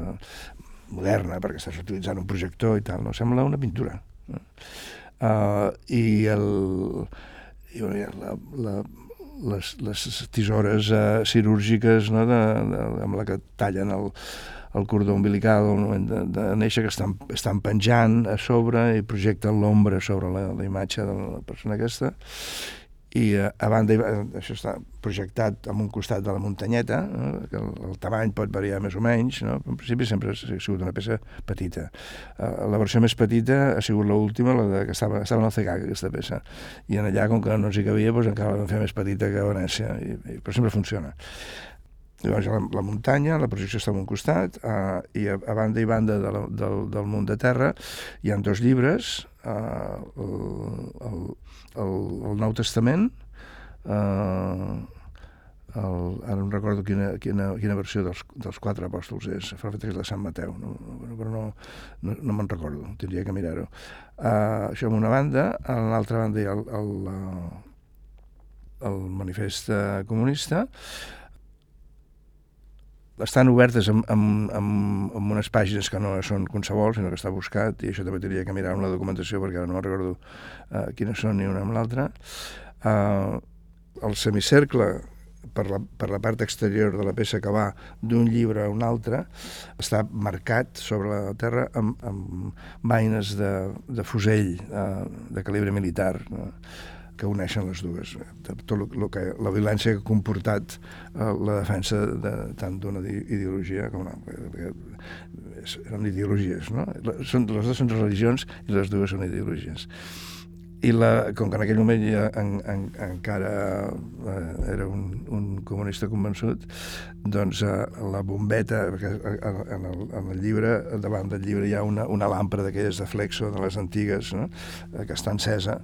moderna, perquè estàs utilitzant un projector i tal, no? Sembla una pintura. No? uh, i, el, i la, la, les, les tisores uh, cirúrgiques no, de, de, amb la que tallen el, el cordó umbilical al moment de, de néixer, que estan, estan penjant a sobre i projecten l'ombra sobre la, la imatge de la persona aquesta i eh, a banda, això està projectat en un costat de la muntanyeta, no? que el, el tamany pot variar més o menys, no? en principi sempre ha sigut una peça petita. Uh, la versió més petita ha sigut l'última, la de, que estava, estava en el CEGAC, aquesta peça, i en allà, com que no ens hi cabia, doncs encara la vam fer més petita que a Venècia, i, i, però sempre funciona. Llavors, la, la muntanya, la projecció està en un costat, uh, i a, a banda i banda de la, del, del munt de terra hi ha dos llibres, el, el, el, Nou Testament, eh, el, ara no recordo quina, quina, quina versió dels, dels quatre apòstols és, fa és de Sant Mateu, no, però no, no, no me'n recordo, tindria que mirar-ho. Uh, això en una banda, a l'altra banda hi ha el, el, el manifest comunista, estan obertes amb, amb, amb, amb unes pàgines que no són qualsevol, sinó que està buscat, i això també tindria que mirar una documentació perquè ara no recordo uh, quines són ni una amb l'altra. Uh, el semicercle, per la, per la part exterior de la peça que va d'un llibre a un altre, està marcat sobre la terra amb, amb vaines de, de fusell uh, de calibre militar. Uh, que uneixen les dues. Tot el, el que, la violència que ha comportat eh, la defensa de, tant d'una ideologia com una... Perquè eren ideologies, no? Són, les dues són religions i les dues són ideologies i la, com que en aquell moment ja en, en, encara eh, era un, un comunista convençut, doncs eh, la bombeta, perquè en, en, el, en el llibre, davant del llibre hi ha una, una làmpara d'aquelles de flexo, de les antigues, no? Eh, que està encesa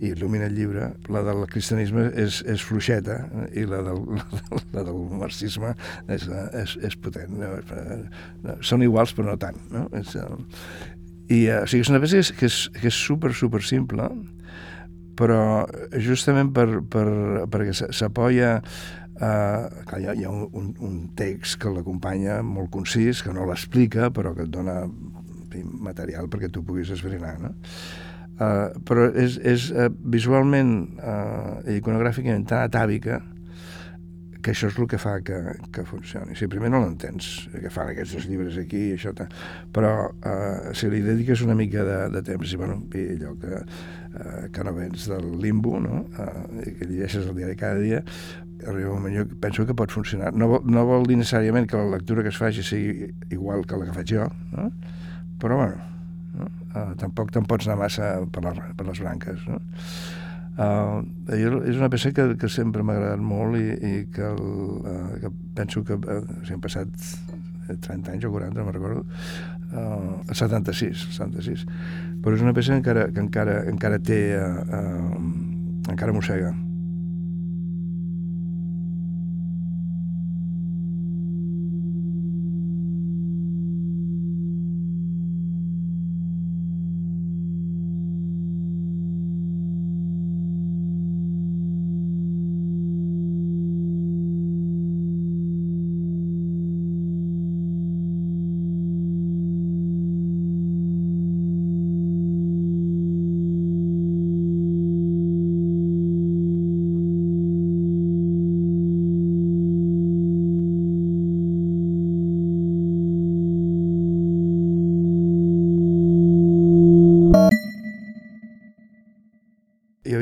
i il·lumina el llibre. La del cristianisme és, és fluixeta i <laughs> la del, la del marxisme és, és, és potent. No? Eh, són iguals però no tant. No? És, i, uh, o sigui, és una peça que és, que és, que és super, super simple, però justament per, per, perquè s'apoya Uh, clar, hi ha, hi ha un, un text que l'acompanya molt concís, que no l'explica, però que et dona material perquè tu puguis esbrinar. No? Uh, però és, és uh, visualment uh, iconogràficament tan atàvica que això és el que fa que, que funcioni. Si primer no l'entens, que fan aquests dos llibres aquí i això, però eh, si li dediques una mica de, de temps i, bueno, i allò que, eh, que no vens del limbo, no? eh, que llegeixes el diari cada dia, arriba un moment jo penso que pot funcionar. No, vol, no vol dir necessàriament que la lectura que es faci sigui igual que la que faig jo, no? però bueno, no? Uh, tampoc te'n pots anar massa per, la, per les branques. No? Uh, és una peça que, que sempre m'ha agradat molt i, i que, el, uh, que penso que uh, si han passat 30 anys o 40, no me'n recordo, uh, 76, 76. Però és una peça que encara, que encara, encara té, uh, uh, encara mossega.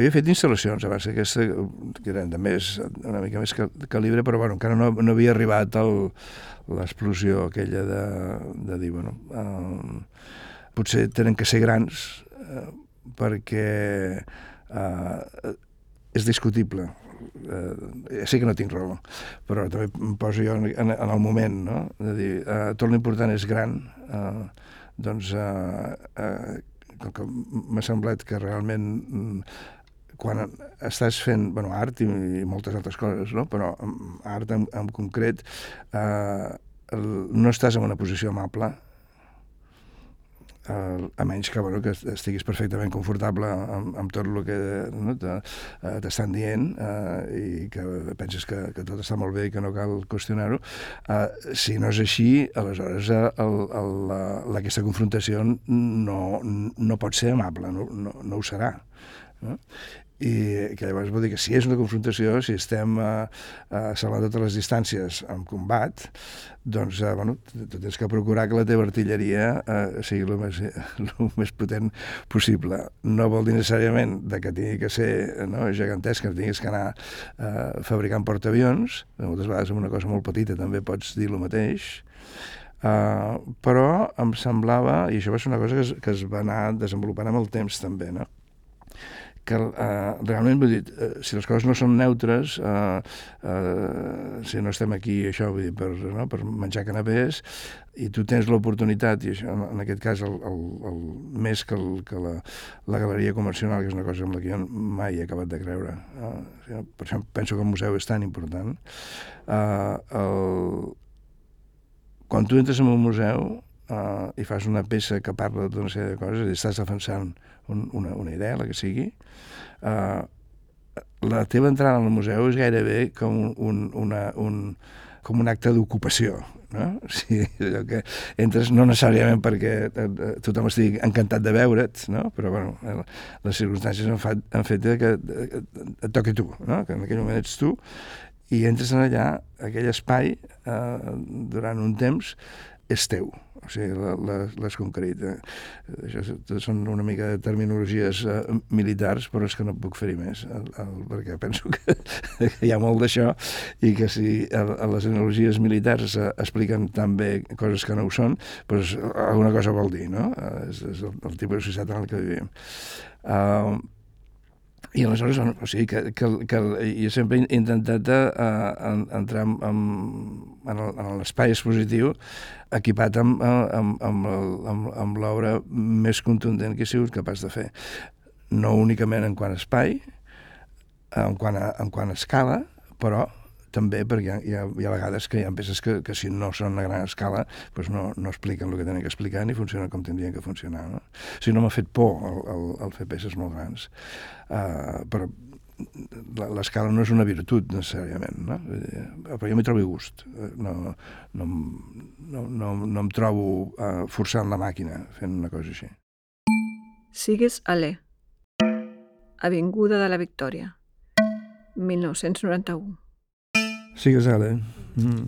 Havia fet instal·lacions abans aquesta, que eren de més, una mica més calibre, però bueno, encara no, no havia arribat l'explosió aquella de, de dir, bueno, uh, potser tenen que ser grans uh, perquè uh, és discutible. Uh, sé que no tinc raó, però també em poso jo en, en, en el moment, no? De dir, uh, tot l'important és gran, uh, doncs uh, uh, com que m'ha semblat que realment quan estàs fent bueno, art i, i moltes altres coses, no? però art en, en concret eh, el, no estàs en una posició amable uh, a menys que, bueno, que estiguis perfectament confortable amb, amb tot el que no, eh, t'estan dient uh, i que penses que, que tot està molt bé i que no cal qüestionar-ho. Uh, si no és així, aleshores uh, el, el, la, aquesta confrontació no, no pot ser amable, no, no, no ho serà. No? i que llavors vol dir que si és una confrontació, si estem a, a salvar totes les distàncies en combat, doncs, eh, bueno, tu tens que procurar que la teva artilleria eh, sigui el més, <laughs> el més potent possible. No vol dir necessàriament de que tingui que ser no, gegantesca, que tinguis que anar eh, fabricant portaavions, moltes vegades amb una cosa molt petita també pots dir el mateix, Uh, però em semblava, i això va ser una cosa que es, que es va anar desenvolupant amb el temps també, no? Que eh, realment, vull dir, eh, si les coses no són neutres, eh, eh, si no estem aquí, això, vull dir, per, no, per menjar canapés, i tu tens l'oportunitat, i això, en aquest cas, el, el, el, més que, el, que la, la galeria comercial, que és una cosa amb la que jo mai he acabat de creure, eh, per això penso que el museu és tan important, eh, el, quan tu entres en un museu, uh, i fas una peça que parla d'una sèrie de coses, i estàs defensant un, una, una idea, la que sigui, uh, la teva entrada al museu és gairebé com un, una, un, com un acte d'ocupació, no? <laughs> Sigui, allò que entres no necessàriament perquè eh, tothom estigui encantat de veure't, no? però bueno, les circumstàncies han fet, han fet que et toqui tu, no? que en aquell moment ets tu, i entres en allà, aquell espai, eh, durant un temps, és teu, o sigui, l'has conquerit. Eh? Això són una mica de terminologies eh, militars, però és que no puc fer-hi més, el, el, perquè penso que, <laughs> que hi ha molt d'això i que si el, les analogies militars eh, expliquen tan bé coses que no ho són, doncs alguna cosa vol dir, no? Eh, és, és el, el tipus de societat en el que vivim. Uh, i aleshores, o sigui, que, que, que jo sempre he intentat uh, entrar en, en, en l'espai expositiu equipat amb, amb, amb, amb, amb l'obra més contundent que he sigut capaç de fer. No únicament en quant a espai, en quant a, en quant a escala, però també perquè hi ha, hi ha vegades que hi ha peces que, que si no són a gran escala doncs no, no expliquen el que tenen que explicar ni funcionen com tindrien que funcionar. No? O sigui, no m'ha fet por el, el, el fer peces molt grans. Uh, però l'escala no és una virtut necessàriament, no? però jo m'hi trobo gust. No, no, no, no, no em trobo uh, forçant la màquina fent una cosa així. Sigues Alé. Avinguda de la Victòria. 1991. Sí que sale. Mm.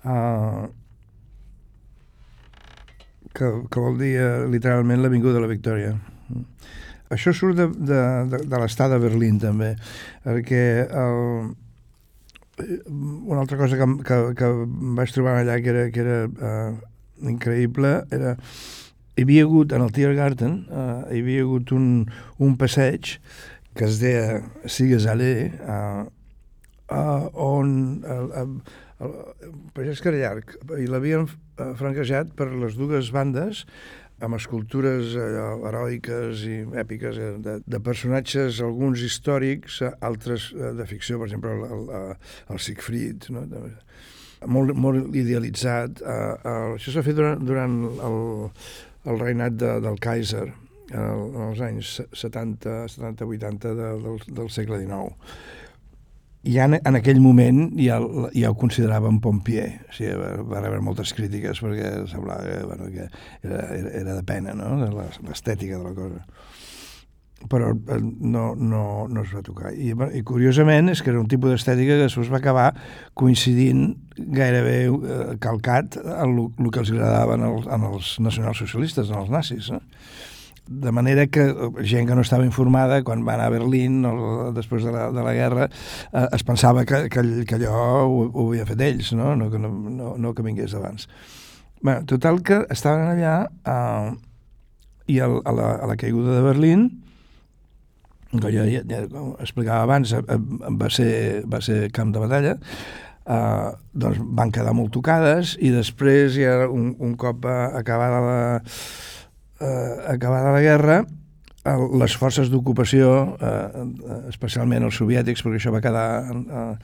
Uh, que, que vol dir uh, literalment l'Avinguda de la Victòria. Mm. Això surt de, de, de, de l'estat de Berlín, també, perquè el, una altra cosa que, que, que vaig trobar allà que era, que era uh, increïble era hi havia hagut, en el Tiergarten, uh, hi havia hagut un, un passeig que es deia Sigues Allé, uh, uh, on el, el, el, el pagès que era llarg i l'havien eh, franquejat per les dues bandes amb escultures allò, heroiques i èpiques eh, de, de personatges, alguns històrics, altres de ficció, per exemple, el, el, el Siegfried, no? molt, molt idealitzat. Això s'ha fet durant, durant el, el reinat de, del Kaiser, en els anys 70, 70 80 de, del, del segle XIX ja en, en aquell moment ja, ja ho consideràvem Pompier. O sigui, va, va rebre moltes crítiques perquè semblava que, bueno, que era, era, era de pena, no?, l'estètica de la cosa. Però eh, no, no, no es va tocar. I, I curiosament és que era un tipus d'estètica que després va acabar coincidint gairebé eh, calcat en el que els agradava en, el, en els nacionalsocialistes, en els nazis. No? De manera que eh, gent que no estava informada, quan va anar a Berlín o després de la, de la guerra, eh, es pensava que, que, que allò ho, ho havien fet ells, no? No, no, no, no que vingués abans. Bé, total que estaven allà eh, i el, a, la, a la caiguda de Berlín, que jo ja, ja explicava abans, eh, va ser, va ser camp de batalla, eh, doncs van quedar molt tocades i després, ja un, un cop acabada la, eh, acabada la guerra, el, les forces d'ocupació, eh, especialment els soviètics, perquè això va quedar en, eh,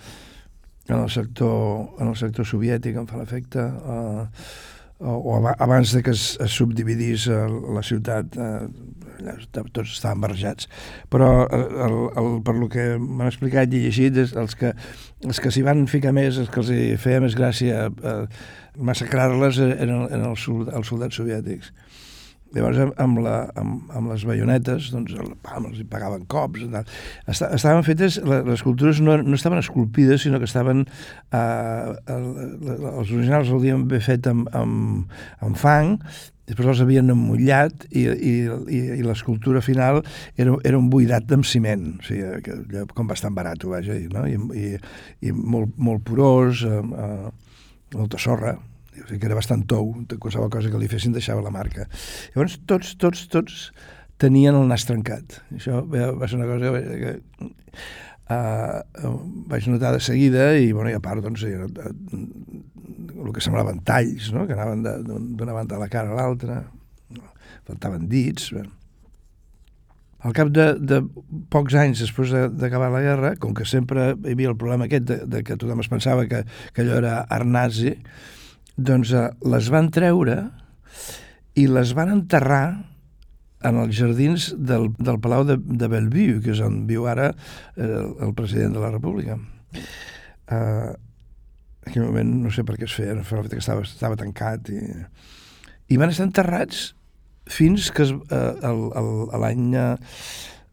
en, el, sector, en el sector soviètic, em fa l'efecte, eh, o, abans de que es, es subdividís la ciutat, eh, tots estaven barrejats. Però el, el, el, per lo que m'han explicat i llegit, els que, els que s'hi van ficar més, els que els feia més gràcia eh, massacrar-les eren, eren els, els soldats soviètics. Llavors, amb, la, amb, amb les baionetes, doncs, el, pam, els hi pagaven cops. Esta, estaven fetes, les escultures no, no estaven esculpides, sinó que estaven... Eh, el, els originals els havien fet amb, amb, amb fang, després els havien emmullat i, i, i, i l'escultura final era, era un buidat amb ciment, o sigui, que, com bastant barat, dir, no? I, i, i molt, molt porós, eh, eh, molta sorra, o sigui que era bastant tou, qualsevol cosa que li fessin deixava la marca. Llavors, tots, tots, tots tenien el nas trencat. Això va ser una cosa que, uh, vaig notar de seguida i, bueno, i a part, doncs, uh, el que semblaven talls, no?, que anaven d'una banda a la cara a l'altra, faltaven dits... Bé. Al cap de, de pocs anys després d'acabar la guerra, com que sempre hi havia el problema aquest de, de que tothom es pensava que, que allò era art nazi, doncs eh, les van treure i les van enterrar en els jardins del, del Palau de, de Bellevue, que és on viu ara eh, el, president de la República. Eh, en aquell moment no sé per què es feia, que estava, estava tancat i, i van estar enterrats fins que eh, l'any eh,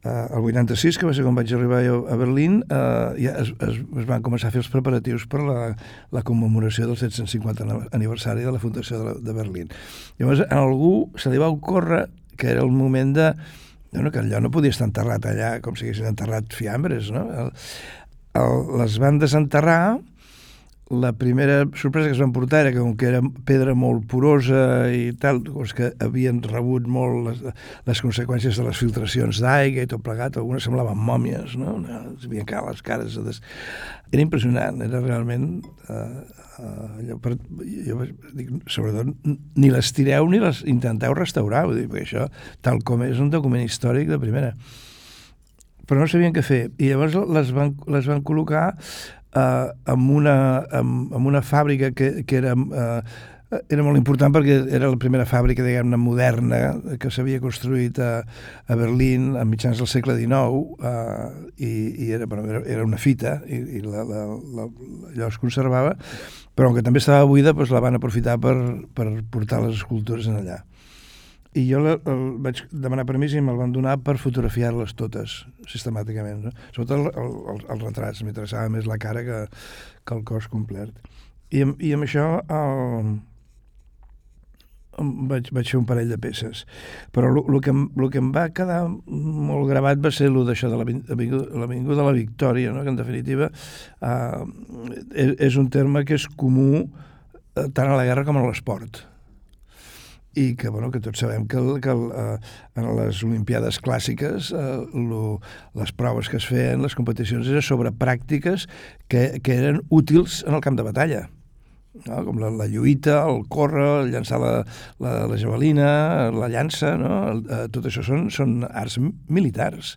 eh, el 86, que va ser quan vaig arribar a, a Berlín, eh, ja es, es, es van començar a fer els preparatius per la, la commemoració del 750 aniversari de la Fundació de, la, de Berlín. Llavors, a algú se li va ocórrer que era el moment de... Bueno, que allò no podia estar enterrat allà com si haguessin enterrat fiambres, no? El, el, les van desenterrar la primera sorpresa que es van portar era que com que era pedra molt porosa i tal, doncs que havien rebut molt les, les conseqüències de les filtracions d'aigua i tot plegat, algunes semblaven mòmies, no? Es havien quedat les cares. Des... Era impressionant, era realment... Uh, uh, allò per, jo dic, sobretot, ni les tireu ni les intenteu restaurar, vull dir, perquè això, tal com és un document històric de primera però no sabien què fer. I llavors les van, les van col·locar eh, amb, una, amb, amb una fàbrica que, que era... Eh, era molt important perquè era la primera fàbrica, diguem-ne, moderna que s'havia construït a, a Berlín a mitjans del segle XIX eh, i, i era, bueno, era, era una fita i, i la, la, la, allò es conservava, però que també estava buida doncs la van aprofitar per, per portar les escultures en allà i jo la, el, vaig demanar permís i me'l van donar per fotografiar-les totes, sistemàticament. No? Sobretot el, el, el, retrats, m'interessava més la cara que, que el cos complet. I, i amb això el, vaig, vaig fer un parell de peces. Però el que, lo que em va quedar molt gravat va ser el d'això de l'Avinguda de la Victòria, no? que en definitiva eh, és, és un terme que és comú eh, tant a la guerra com a l'esport i que, bueno, que tots sabem que, que eh, en les Olimpiades clàssiques eh, lo, les proves que es feien, les competicions, eren sobre pràctiques que, que eren útils en el camp de batalla. No? com la, la lluita, el córrer, el llançar la, la, la javelina, la llança, no? Eh, tot això són, són arts militars.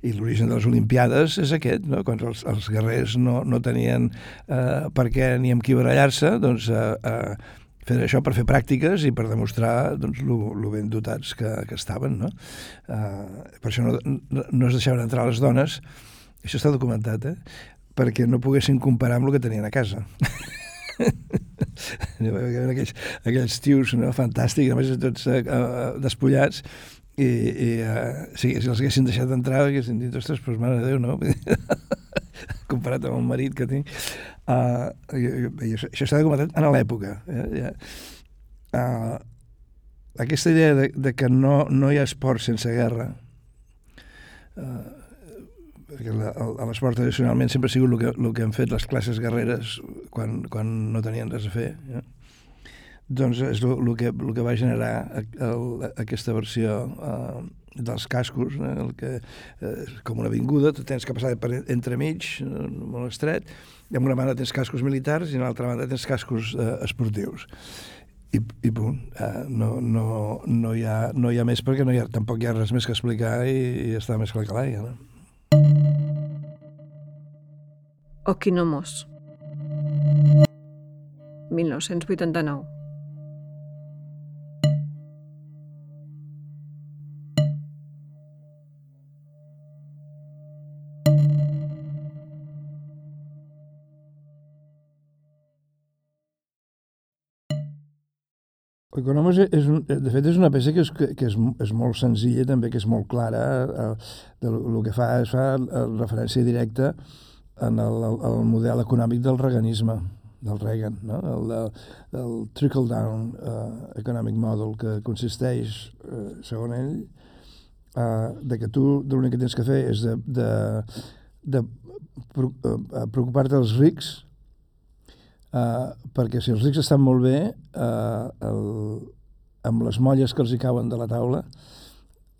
I l'origen de les Olimpiades és aquest, no? quan els, els guerrers no, no tenien eh, per què ni amb qui barallar-se, doncs eh, eh, fent això per fer pràctiques i per demostrar doncs, lo, lo ben dotats que, que estaven. No? Uh, per això no, no, no es deixaven entrar les dones, això està documentat, eh? perquè no poguessin comparar amb el que tenien a casa. <laughs> aquells, aquells tios no? fantàstics, a més tots uh, despullats, i, i uh, si, si els haguessin deixat entrar haguessin dit, ostres, doncs mare de Déu, no? <laughs> comparat amb el marit que tinc uh, s'ha documentat en l'època eh? uh, aquesta idea de, de que no, no hi ha esport sense guerra uh, perquè l'esport tradicionalment sempre ha sigut el que, el que han fet les classes guerreres quan, quan no tenien res a fer ja? Doncs és el que, el que va generar el, aquesta versió uh, dels cascos, eh, el que, eh, com una avinguda, tu tens que passar per entremig, eh, molt estret, i en una banda tens cascos militars i en l'altra banda tens cascos eh, esportius. I, i punt, eh, no, no, no, hi ha, no hi ha més perquè no hi ha, tampoc hi ha res més que explicar i, i està més clar que l'aigua. No? Okinomos 1989 Economos és, un, de fet, és una peça que és, que és, és molt senzilla, també, que és molt clara. El, el, el que fa és fa referència directa en el, el, el model econòmic del reganisme, del Reagan, no? el, el, el trickle-down uh, economic model, que consisteix, uh, segons ell, uh, de que tu l'únic que tens que fer és de, de, de preocupar-te dels rics Uh, perquè si els rics estan molt bé, uh, el, amb les molles que els hi cauen de la taula,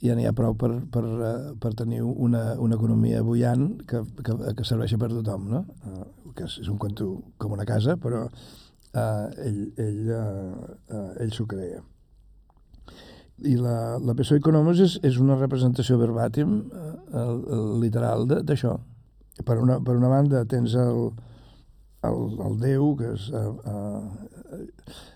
ja n'hi ha prou per, per, uh, per tenir una, una economia bullant que, que, que serveixi per tothom, no? Uh, que és, és un conto com una casa, però uh, ell, ell, uh, uh, ell s'ho creia. I la, la Peso Economos és, és una representació verbatim, uh, literal, d'això. Per una, per una banda tens el, el, el Déu, que és... Uh, uh,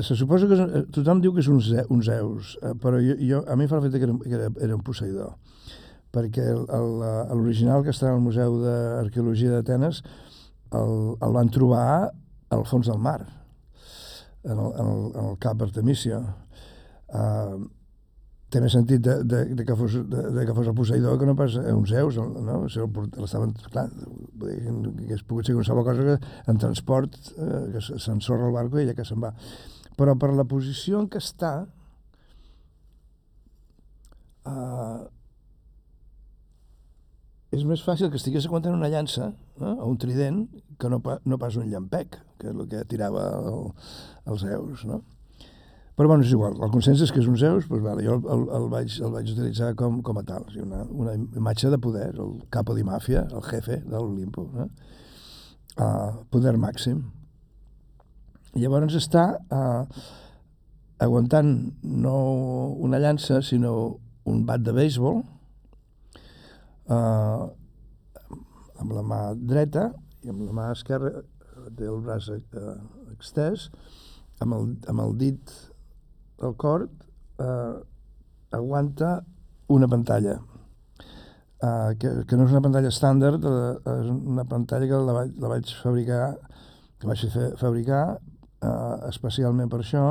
se suposa que és, tothom diu que és un, ze, un Zeus, però jo, jo, a mi fa l'efecte que, era, que era, era un Poseidó, perquè l'original que està al Museu d'Arqueologia d'Atenes el, el van trobar al fons del mar, en el, en el, en el cap Artemisia. Uh, té més sentit de, de, de, que fos, de, de que fos el Poseidó que no pas un Zeus, no? O sigui, l'estaven, clar, que hagués pogut ser qualsevol cosa que en transport, eh, que s'ensorra el barco i ella que se'n va. Però per la posició en què està, eh, és més fàcil que estigués aguantant una llança eh, o un trident que no, pa, no pas un llampec, que és el que tirava el, els Zeus, no? Però bueno, és igual, el consens és que és un Zeus, doncs, vale, jo el, el, el, vaig, el vaig utilitzar com, com a tal, o sigui, una, una imatge de poder, el capo di màfia, el jefe de l'Olimpo, no? uh, poder màxim. Llavors està uh, aguantant no una llança, sinó un bat de béisbol, uh, amb la mà dreta i amb la mà esquerra té el braç uh, extès, amb el, amb el dit el cor eh, aguanta una pantalla. Eh, que, que no és una pantalla estàndard eh, és una pantalla que la vaig, la vaig fabricar que vaig fer fabricar eh, especialment per això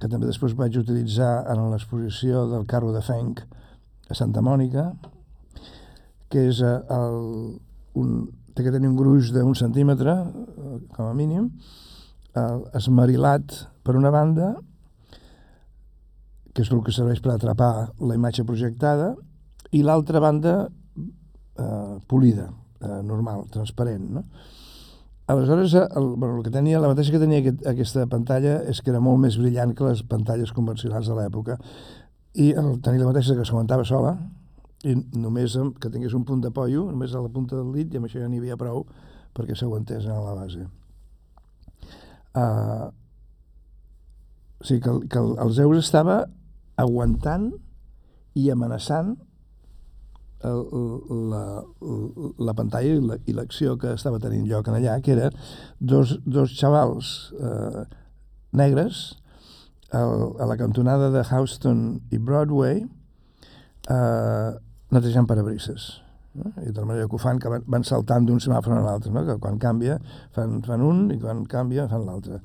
que també després vaig utilitzar en l'exposició del carro de Fenc a Santa Mònica que és eh, el, un, té que tenir un gruix d'un centímetre eh, com a mínim eh, esmarilat per una banda que és el que serveix per atrapar la imatge projectada, i l'altra banda eh, polida, eh, normal, transparent. No? Aleshores, el, bueno, el que tenia, la mateixa que tenia aquest, aquesta pantalla és que era molt més brillant que les pantalles convencionals de l'època. I el, tenia la mateixa que s'aguantava sola, i només que tingués un punt de només a la punta del dit, i amb això ja n'hi havia prou perquè s'aguantés a la base. Uh, o sigui que, que el, el Zeus estava aguantant i amenaçant el, la, la pantalla i l'acció que estava tenint lloc en allà, que era dos, dos xavals eh, negres el, a la cantonada de Houston i Broadway eh, netejant parabrises. No? I de la manera que ho fan, que van, van saltant d'un semàfor a l'altre, no? que quan canvia fan, fan un i quan canvia fan l'altre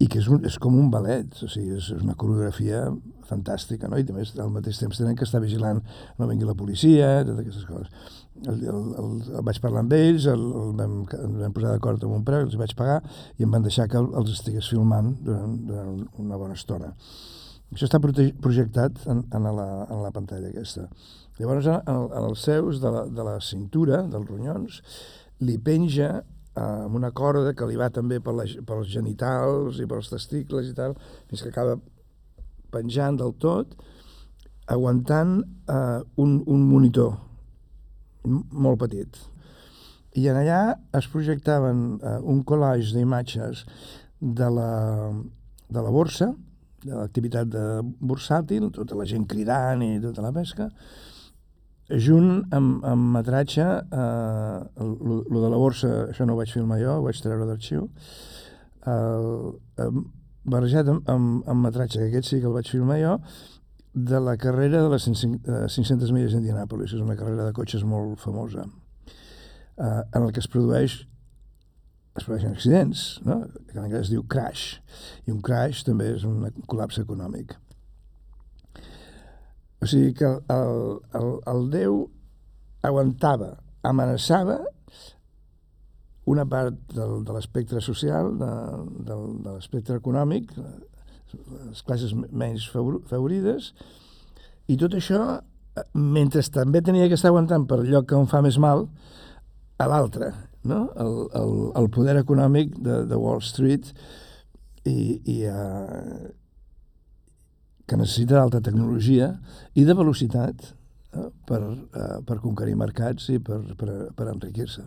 i que és, un, és com un ballet, o sigui, és, és una coreografia fantàstica, no? I també al mateix temps tenen que estar vigilant no vengui la policia, totes aquestes coses. El, el, el, el vaig parlar amb ells, el, el vam, el vam posar d'acord amb un preu, els vaig pagar i em van deixar que els estigués filmant durant, durant una bona estona. Això està projectat en, en, la, en la pantalla aquesta. Llavors, en, en els seus de la, de la cintura, dels ronyons, li penja eh, amb una corda que li va també per la, pels genitals i pels testicles i tal, fins que acaba penjant del tot, aguantant eh, un, un monitor molt petit. I en allà es projectaven eh, un collage d'imatges de la, de la borsa, de l'activitat de bursàtil, tota la gent cridant i tota la pesca, junt amb, amb metratge, eh, el, el de la borsa, això no ho vaig filmar jo, ho vaig treure d'arxiu, eh, barrejat amb, amb, amb metratge, que aquest sí que el vaig filmar jo, de la carrera de les 500 milles d'Indianàpolis, és una carrera de cotxes molt famosa, eh, en el que es produeix es produeixen accidents, no? que en anglès es diu crash, i un crash també és un col·lapse econòmic. O sigui que el, el, el, Déu aguantava, amenaçava una part del, de l'espectre social, de, de, de l'espectre econòmic, les classes menys favorides, i tot això mentre també tenia que estar aguantant per lloc que em fa més mal a l'altre, no? el, el, el poder econòmic de, de Wall Street i, i uh, que necessita d'alta tecnologia i de velocitat uh, per, uh, per conquerir mercats i per, per, per enriquir-se.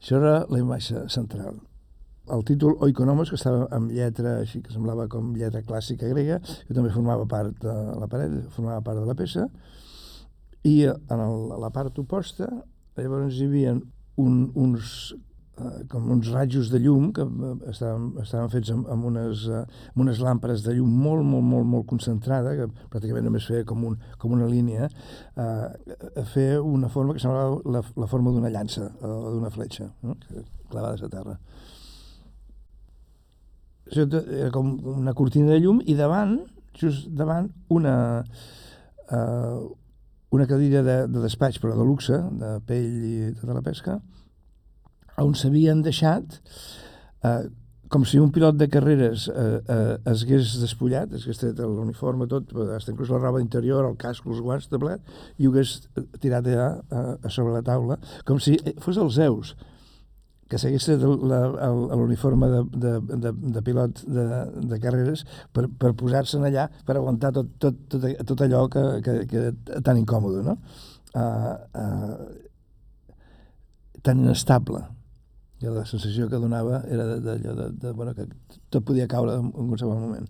Això era la imatge central. El títol Oikonomos, que estava amb lletra així que semblava com lletra clàssica grega, jo també formava part de la paret, formava part de la peça, i en el, la part oposta llavors hi havia un, uns, com uns rajos de llum que eh, estaven, estaven fets amb, amb, unes, eh, amb unes làmperes de llum molt, molt, molt, molt concentrada, que pràcticament només feia com, un, com una línia, eh, a fer una forma que semblava la, la forma d'una llança o d'una fletxa, no? clavada a terra. Això era com una cortina de llum i davant, just davant, una, eh, una cadira de, de despatx, però de luxe, de pell i tota la pesca, on s'havien deixat eh, com si un pilot de carreres eh, eh, es hagués despullat, es hagués tret l'uniforme tot, fins inclús la roba interior, el casc, els guants de plat, i ho hagués tirat allà a sobre la taula, com si fos els Zeus, que s'hagués tret l'uniforme de, de, de, de pilot de, de carreres per, per posar-se'n allà per aguantar tot, tot, tot, tot allò que, que, que tan incòmode, no? Uh, uh, tan inestable. I la sensació que donava era d'allò de, de, de, bueno, que tot podia caure en, qualsevol moment.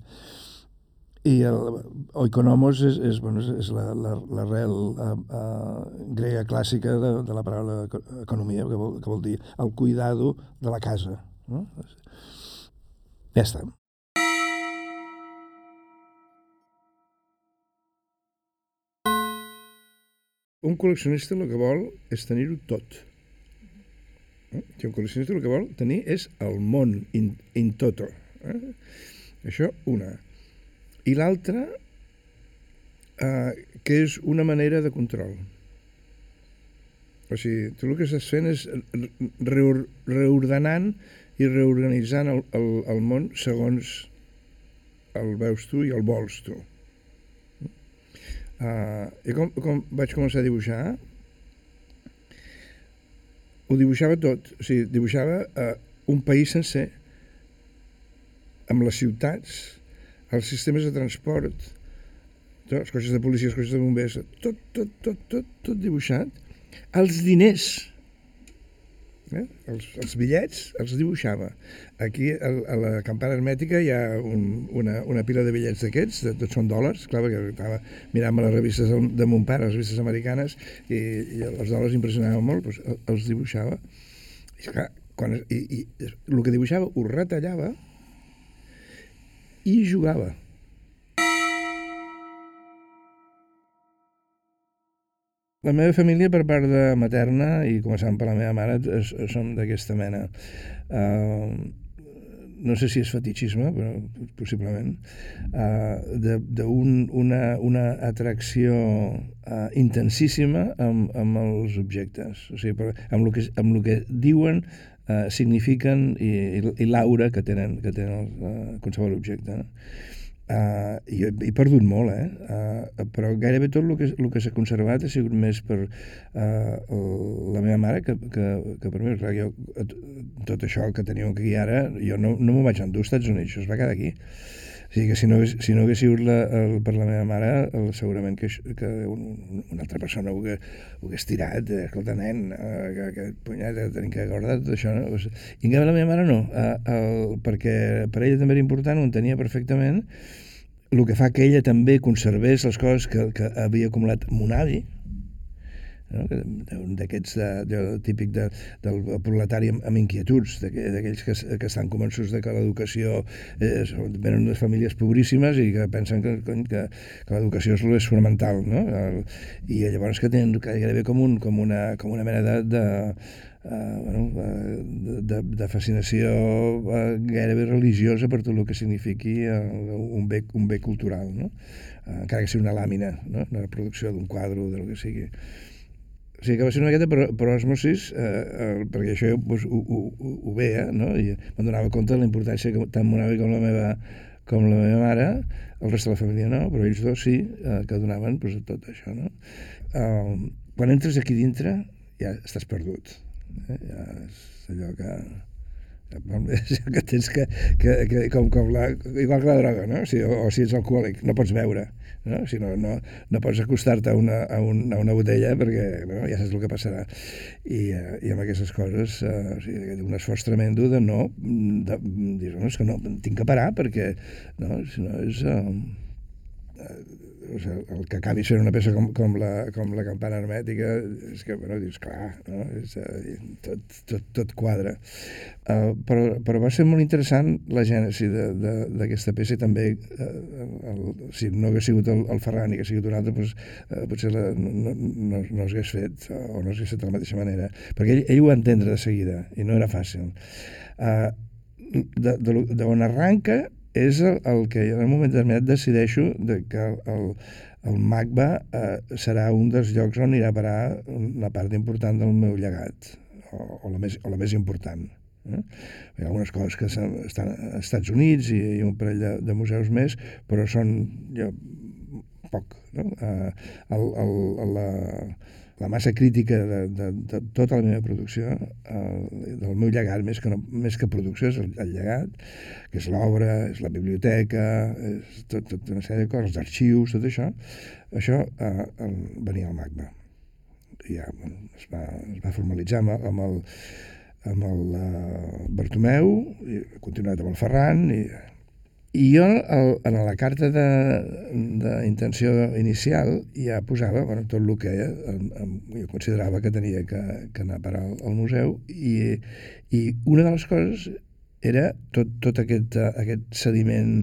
I el oikonomos és, és, bueno, és l'arrel la, uh, uh, grega clàssica de, de la paraula economia, que vol, que vol dir el cuidado de la casa. No? Ja està. Un col·leccionista el que vol és tenir-ho tot. Eh? Si un col·leccionista el que vol tenir és el món in, in toto. Eh? Això, una i l'altra eh, que és una manera de control. O sigui, tu el que estàs fent és reor reordenant i reorganitzant el, el, el món segons el veus tu i el vols tu. Uh, I com, com vaig començar a dibuixar, ho dibuixava tot. O sigui, dibuixava uh, un país sencer amb les ciutats, els sistemes de transport, tot, els cotxes de policia, els cotxes de bombers, tot, tot, tot, tot, tot dibuixat. Els diners, eh? els, els bitllets, els dibuixava. Aquí, a, a la campana hermètica, hi ha un, una, una pila de bitllets d'aquests, de, tots són dòlars, clar, perquè estava mirant les revistes de mon pare, les revistes americanes, i, i els dòlars impressionaven molt, doncs els dibuixava. I, clar, quan, i, i el que dibuixava ho retallava i jugava. La meva família, per part de materna, i començant per la meva mare, és, som d'aquesta mena. Uh, no sé si és fetichisme, però possiblement, uh, d'un una, una atracció uh, intensíssima amb, amb els objectes, o sigui, per, amb, el que, amb el que diuen eh, signifiquen i, i, i l'aura que tenen, que tenen el, eh, qualsevol objecte. No? Uh, i he perdut molt, eh? Uh, però gairebé tot el que, que s'ha conservat ha sigut més per uh, la meva mare que, que, que per mi, clar, jo, tot això que teníeu aquí ara, jo no, no m'ho vaig endur als Estats Units, es va quedar aquí. O sigui que si no, si no hagués sigut la, el, per la meva mare, el, segurament que, que un, una altra persona ho, hagués, ho hagués tirat, eh, escolta, nen, eh, que, que punyeta, tenim que guardar tot això. No? I en canvi la meva mare no, eh, el, perquè per ella també era important, ho entenia perfectament, el que fa que ella també conservés les coses que, que havia acumulat mon avi, no? d'aquests de, de, típic de, del proletari amb, amb inquietuds, d'aquells que, que estan convençuts de que l'educació eh, venen de famílies pobríssimes i que pensen que, que, que l'educació és, és fonamental, no? I llavors que tenen gairebé com, un, com, una, com una mena de, de uh, bueno, uh, de, de fascinació uh, gairebé religiosa per tot el que signifiqui uh, un, bé, un bé cultural, no? Encara que sigui una làmina, no? una reproducció d'un quadre del que sigui. Sigui que va ser una miqueta per, per osmosis, eh, eh, perquè això jo pues, ho, ho, ho, ho veia, no? i me'n donava compte de la importància que tant mon avi com la meva, com la meva mare, el rest de la família no, però ells dos sí, eh, que donaven pues, tot això. No? Eh, quan entres aquí dintre ja estàs perdut. Eh? Ja és allò que <laughs> que tens que, que, que com, com la, igual que la droga, no? Sigui, o, o si ets alcohòlic, no pots veure, no? Sigui, no, no, no pots acostar-te a, una, a, un, a una botella perquè no? ja saps el que passarà. I, uh, i amb aquestes coses, uh, o sigui, un esforç tremendo de no, de, dir, no, és que no, tinc que parar perquè, no, si no és... Uh, o sigui, el que acabi sent una peça com, com, la, com la campana hermètica, és que, bueno, dius, clar, no? és, tot, tot, tot quadra. Uh, però, però va ser molt interessant la gènesi d'aquesta peça i també, uh, el, si no hagués sigut el, el Ferran i que sigut un altre, doncs, uh, potser la, no, no, no s'hagués fet o no s'hagués fet de la mateixa manera. Perquè ell, ell ho va entendre de seguida i no era fàcil. Uh, de, de, de on arranca és el, el que en un moment determinat decideixo de que el, el MACBA eh, serà un dels llocs on anirà a parar una part important del meu llegat, o, o, la, més, o la més important. Eh? Hi ha algunes coses que estan als Estats Units i, i un parell de, de museus més, però són jo, poc. No? Eh, el, el, la, la massa crítica de, de, de tota la meva producció, el, del meu llegat, més que, no, més que producció, és el, el llegat, que és l'obra, és la biblioteca, és tot, tot una sèrie de coses, els arxius, tot això, això eh, el, venia al MACBA. I ja bueno, es, va, es va formalitzar amb, amb el, amb el uh, Bartomeu, i he continuat amb el Ferran, i i jo, el, en la carta d'intenció inicial, ja posava bueno, tot el que el, el, jo considerava que tenia que, que anar a parar al, al museu, i, i una de les coses era tot, tot aquest, aquest sediment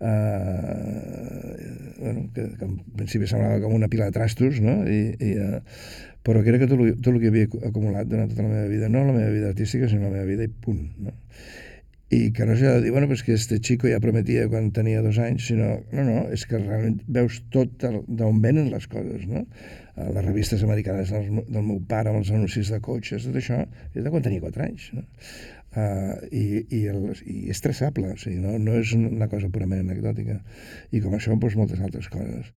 eh, bueno, que, que en principi semblava com una pila de trastos, no? I, i, eh, però que era que tot, tot el que havia acumulat durant tota la meva vida, no la meva vida artística, sinó la meva vida i punt. No? I que no s'ha de dir, bueno, pues que este chico ja prometia quan tenia dos anys, sinó, no, no, és que realment veus tot d'on venen les coses, no? Eh, les revistes americanes del, del meu pare, amb els anuncis de cotxes, tot això, és de quan tenia quatre anys, no? Uh, i, i, el, i és traçable, o sigui, no, no és una cosa purament anecdòtica. I com això, doncs, moltes altres coses.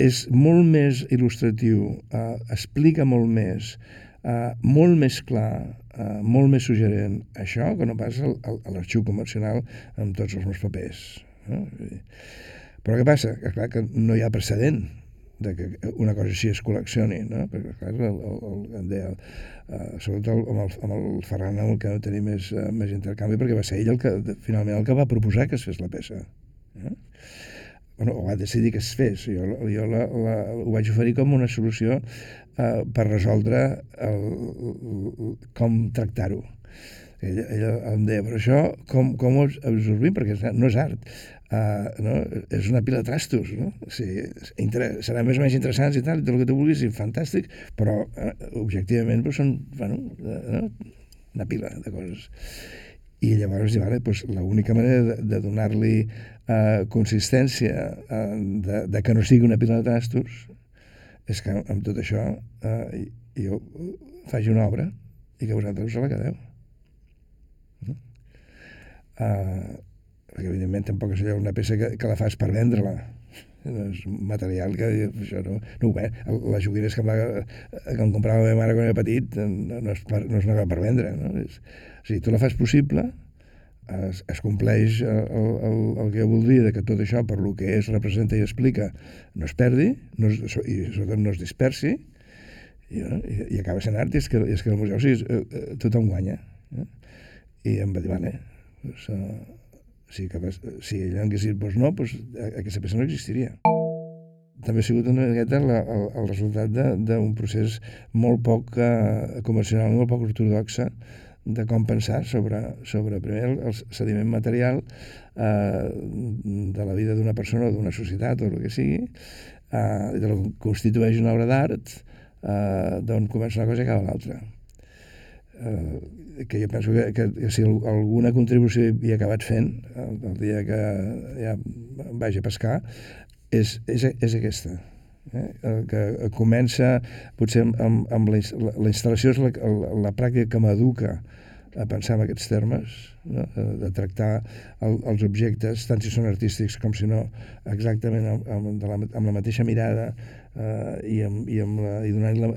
És molt més il·lustratiu, uh, explica molt més, uh, molt més clar, uh, molt més suggerent això que no pas l'arxiu convencional amb tots els meus papers. No? Però què passa? Que clar que no hi ha precedent de que una cosa així es col·leccioni, no? Perquè, clar, el, el, el, el uh, sobretot el, amb, el, amb el Ferran amb el que va tenir més, uh, més intercanvi, perquè va ser ell el que, finalment, el que va proposar que es fes la peça. Eh? Bueno, o va decidir que es fes. Jo, jo la, la, ho vaig oferir com una solució eh, per resoldre el, el, com tractar-ho. Ella, ella em deia, però això com, com ho absorbim? Perquè no és art, uh, no? és una pila de trastos. No? O sigui, més o menys interessants i tal, tot el que tu vulguis, i fantàstic, però uh, objectivament doncs, són bueno, uh, no? una pila de coses. I llavors, vale, doncs, l'única manera de, de donar-li uh, consistència uh, de, de que no sigui una pila de trastos és que amb tot això eh, jo faig una obra i que vosaltres us la quedeu. No? Uh, perquè evidentment tampoc és una peça que, que la fas per vendre-la no és un material que això no, no ho ven. Les joguines que em, va, que em comprava la meva mare quan era petit no, no, és, per, no és una cosa per vendre no? és, o sigui, tu la fas possible es, es compleix el, el, el que jo voldria de que tot això, per lo que és, representa i explica, no es perdi no es, i sobretot no es dispersi i, i, i acaba sent art i és que, és que el museu sí, eh, eh, tothom guanya eh? i em va dir, vale pues, uh, si, que, si ell hagués dit, pues no, pues, aquesta peça no existiria també ha sigut una miqueta el, el, el resultat d'un procés molt poc uh, convencional, molt poc ortodoxa de com pensar sobre, sobre primer el, el sediment material eh, de la vida d'una persona o d'una societat o el que sigui, eh, de lo que constitueix una obra d'art, eh, d'on comença una cosa i acaba l'altra. eh, que jo penso que, que, que si alguna contribució hi he acabat fent el, el dia que ja vaig a pescar és, és, és aquesta eh? que comença potser amb, amb la, la instal·lació és la, la, la pràctica que m'educa a pensar en aquests termes, no? de tractar el, els objectes, tant si són artístics com si no, exactament amb, amb, la, amb la mateixa mirada eh, i, amb, i, amb la, i donant la,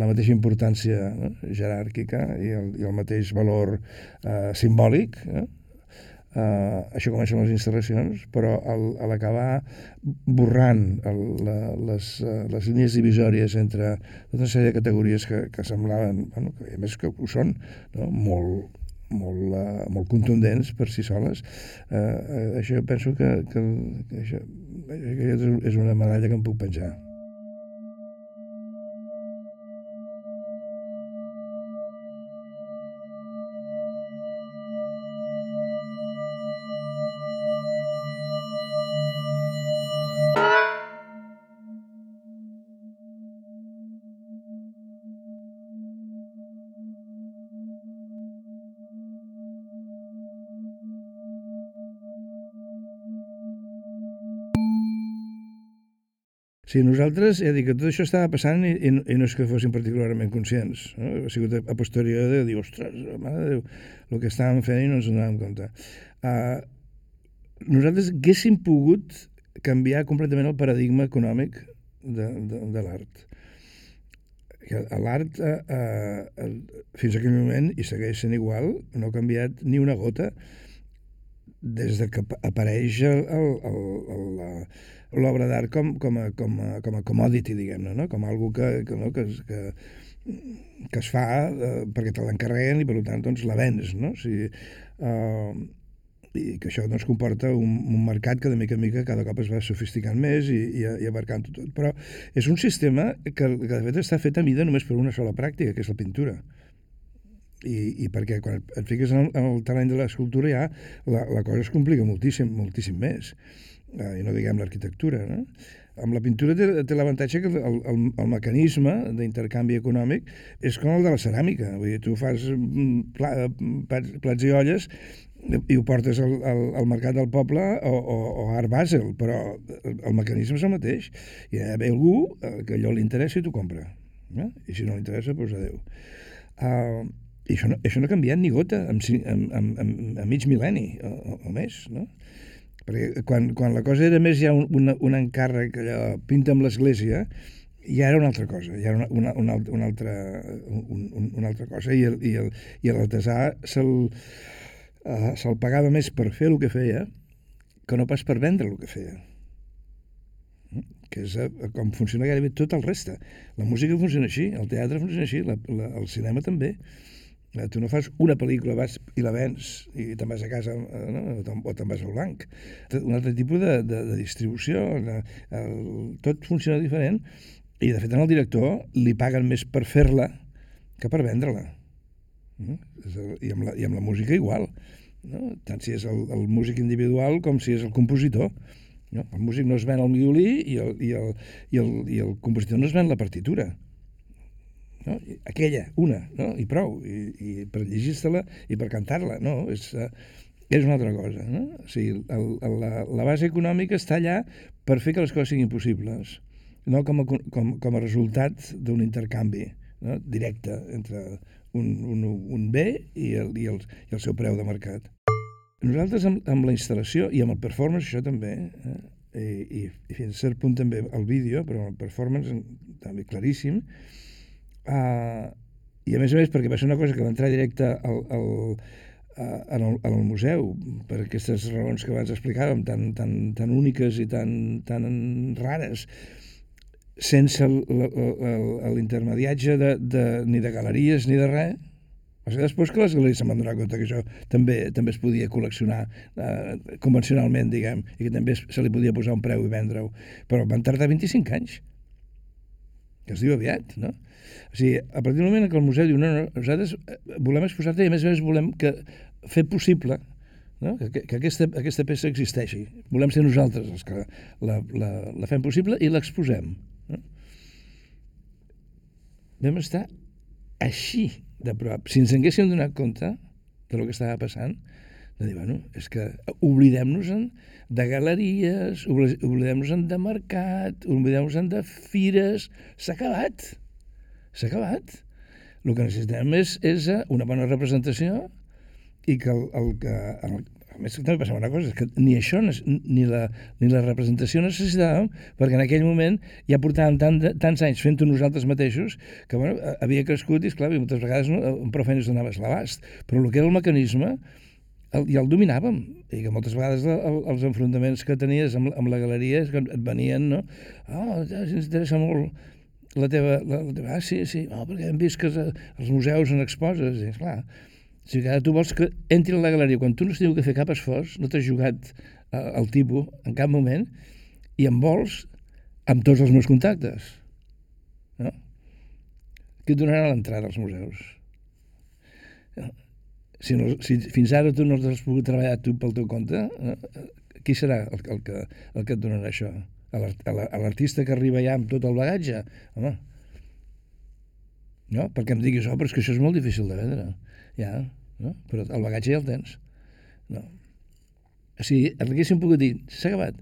la mateixa importància no? jeràrquica i el, i el mateix valor eh, simbòlic. Eh? Uh, això comença amb les instal·lacions, però al, a l'acabar borrant el, la, les, uh, les línies divisòries entre tota una sèrie de categories que, que semblaven, bueno, que a més que ho són, no? molt, molt, uh, molt contundents per si soles, uh, uh, això penso que, que, que això, és una medalla que em puc penjar. Sí, nosaltres, ja dic, que tot això estava passant i, i, i no és que fossin particularment conscients. No? Ha sigut a, a posteriori de dir, ostres, mare de Déu, el que estàvem fent i no ens donàvem compte. Uh, nosaltres haguéssim pogut canviar completament el paradigma econòmic de, de, de l'art. L'art, uh, uh, fins a aquell moment, i segueix sent igual, no ha canviat ni una gota des de que apareix el, el, el, el, l'obra d'art com, com, a, com, a, com a commodity, diguem-ne, no? com algo que, que, no? que, que, que es fa eh, perquè te l'encarreguen i per tant doncs, la vens. No? O sigui, eh, i que això doncs, comporta un, un mercat que de mica en mica cada cop es va sofisticant més i, i, i abarcant tot. Però és un sistema que, que de fet està fet a mida només per una sola pràctica, que és la pintura. I, i perquè quan et fiques en el, en el terreny de l'escultura ja la, la cosa es complica moltíssim, moltíssim més i no diguem l'arquitectura, no? Amb la pintura té, té l'avantatge que el, el, el mecanisme d'intercanvi econòmic és com el de la ceràmica. Vull dir, tu fas mm, pla, plats, plats i olles i ho portes al, al, al mercat del poble o, o, o a Art Basel, però el mecanisme és el mateix. Hi ve algú eh, que allò li interessa i t'ho compra. Eh? I si no li interessa, doncs adeu. Uh, I això no, això no ha canviat ni gota en, en, en, en, en mig mil·lenni o, o, o més, no? Perquè quan, quan la cosa era més ja un, un, un encàrrec, allò, pinta amb l'església, ja era una altra cosa, ja era una, una, una, una, altra, un, un, una altra cosa, i, el, i, el, i l'artesà se'l uh, se pagava més per fer el que feia que no pas per vendre el que feia que és uh, com funciona gairebé tot el reste. La música funciona així, el teatre funciona així, la, la, el cinema també. Eh, tu no fas una pel·lícula, vas i la vens i te'n vas a casa eh, no? o te'n vas al banc. Un altre tipus de, de, de distribució, el, tot funciona diferent i de fet al director li paguen més per fer-la que per vendre-la. No? I, amb la, I amb la música igual. No? Tant si és el, el músic individual com si és el compositor. No? El músic no es ven el violí i el, i, el, i, el, i el compositor no es ven la partitura no? aquella, una, no? i prou, i, i per llegir-se-la i per cantar-la, no? És, uh, és una altra cosa. No? O sigui, el, el, la, la base econòmica està allà per fer que les coses siguin possibles, no com a, com, com a resultat d'un intercanvi no? directe entre un, un, un bé i el, i, el, i el seu preu de mercat. Nosaltres amb, amb la instal·lació i amb el performance, això també, eh? I, i, i fins a cert punt també el vídeo, però el performance també claríssim, Uh, I a més a més, perquè va ser una cosa que va entrar directe al, al, en, el, en el museu, per aquestes raons que abans explicàvem, tan, tan, tan úniques i tan, tan rares, sense l'intermediatge de, de, ni de galeries ni de res, o sigui, després que les galeries se'n van donar compte que això també també es podia col·leccionar eh, convencionalment, diguem, i que també se li podia posar un preu i vendre-ho, però van tardar 25 anys. Que es diu aviat, no? O sigui, a partir del moment que el museu diu no, no, nosaltres eh, volem exposar-te i a més a més volem que fer possible no? que, que aquesta, aquesta peça existeixi. Volem ser nosaltres els que la, la, la fem possible i l'exposem. No? Vam estar així de prop, si ens haguéssim donat compte de lo que estava passant, de dir, bueno, és que oblidem-nos-en de galeries, oblidem-nos-en de mercat, oblidem-nos-en de fires, s'ha acabat, s'ha acabat. El que necessitem és, és una bona representació i que el, el, que, el, a més, també passava una cosa, és que ni això, ni la, ni la representació necessitàvem, perquè en aquell moment ja portàvem tant tants anys fent-ho nosaltres mateixos, que bueno, havia crescut i, esclar, i moltes vegades no, prou feines donaves l'abast. Però el que era el mecanisme el, ja el dominàvem, i que moltes vegades el, el, els enfrontaments que tenies amb, amb la galeria que et venien, no? Oh, ens interessa molt la teva... La, la teva ah, sí, sí, oh, perquè hem vist que els museus en exposes, i, esclar, o sigui, ara tu vols que entri a la galeria quan tu no has tingut que fer cap esforç, no t'has jugat eh, el tipus en cap moment, i em vols amb tots els meus contactes. No? Qui et donarà l'entrada als museus? No? Si, no, si fins ara tu no has pogut treballar tu pel teu compte, eh, qui serà el, el, que, el que et donarà això? A l'artista que arriba ja amb tot el bagatge? Home, no? Perquè em diguis, oh, però és que això és molt difícil de vendre ja, no? però el bagatge ja el tens. No. Sigui, haguéssim pogut dir, s'ha acabat.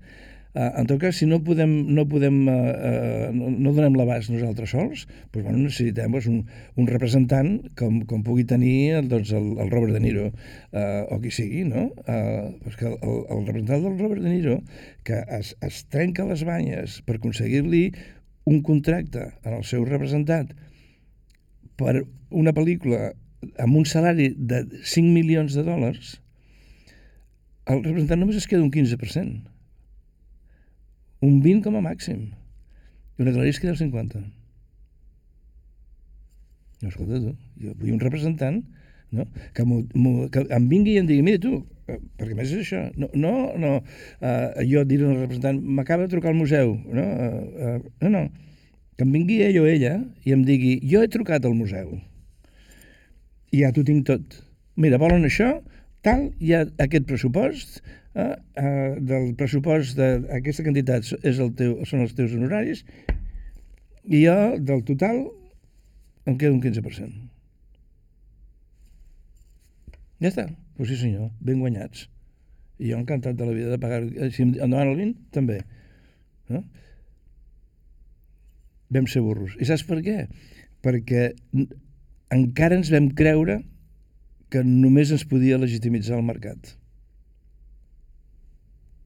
Uh, en tot cas, si no podem, no, podem uh, uh, no, no donem l'abast nosaltres sols, doncs, bueno, necessitem doncs, un, un representant com, com pugui tenir doncs, el, el Robert De Niro uh, o qui sigui, no? Uh, doncs que el, el representant del Robert De Niro que es, es trenca les banyes per aconseguir-li un contracte en el seu representant per una pel·lícula amb un salari de 5 milions de dòlars, el representant només es queda un 15%. Un 20 com a màxim. I una galeria es queda el 50. No, escolta tu, jo vull un representant no? que, que em vingui i em digui, mira tu, eh, perquè més és això, no, no, no uh, jo diré al representant, m'acaba de trucar al museu, no? Uh, uh, no, no, que em vingui ell o ella i em digui, jo he trucat al museu, i ja t'ho tinc tot. Mira, volen això, tal, hi ha aquest pressupost, eh, eh, del pressupost d'aquesta quantitat és el teu, són els teus honoraris, i jo, del total, em queda un 15%. Ja està. Pues sí senyor, ben guanyats. I jo encantat de la vida de pagar... Si em demanen el 20, també. No? Vam ser burros. I saps per què? Perquè encara ens vam creure que només ens podia legitimitzar el mercat.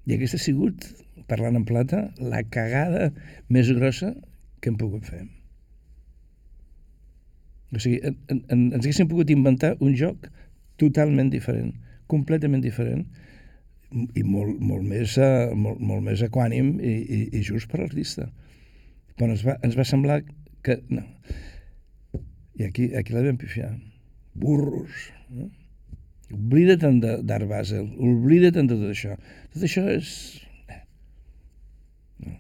I aquesta ha sigut, parlant en plata, la cagada més grossa que hem pogut fer. O sigui, en, en, ens haguéssim pogut inventar un joc totalment diferent, completament diferent, i molt, molt, més, uh, molt, molt més equànim i, i, i just per l'artista. Però ens va, ens va semblar que... No, i aquí, aquí la vam pifiar. Burros. No? Oblida't d'Art Basel, oblida't de tot això. Tot això és... Eh. No.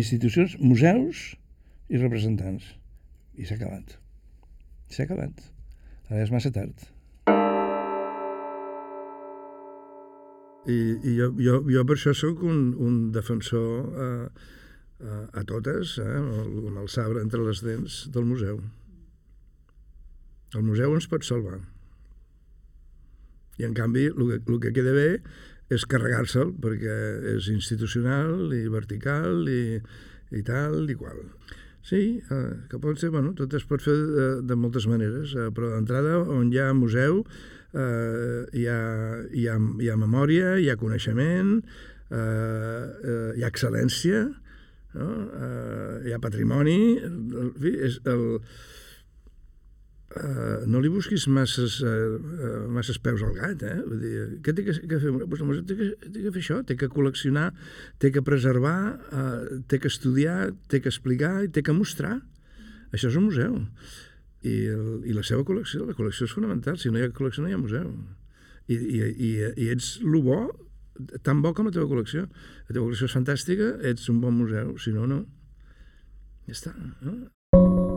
Institucions, museus i representants. I s'ha acabat. S'ha acabat. Ara és massa tard. I, i jo, jo, jo per això sóc un, un defensor eh, a, a totes, eh, amb el sabre entre les dents del museu. El museu ens pot salvar. I en canvi, el que, el que queda bé és carregar-se'l, perquè és institucional i vertical i, i tal i qual. Sí, eh, que pot ser, bueno, tot es pot fer de, de moltes maneres, eh, però d'entrada, on hi ha museu, eh, hi, ha, hi, ha, hi ha memòria, hi ha coneixement, eh, eh, hi ha excel·lència, no? Uh, hi ha patrimoni, en fi, és el, uh, no li busquis masses, uh, masses peus al gat, eh? Vull dir, què té que, que fer? Pues, el té, que, té que fer això, té que col·leccionar, té que preservar, uh, té que estudiar, té que explicar i té que mostrar. Això és un museu. I, el, I la seva col·lecció, la col·lecció és fonamental. Si no hi ha col·lecció, no hi ha museu. I, i, i, i ets el bo tan bo com la teva col·lecció. La teva col·lecció és fantàstica, ets un bon museu, si no, no. Ja està. No?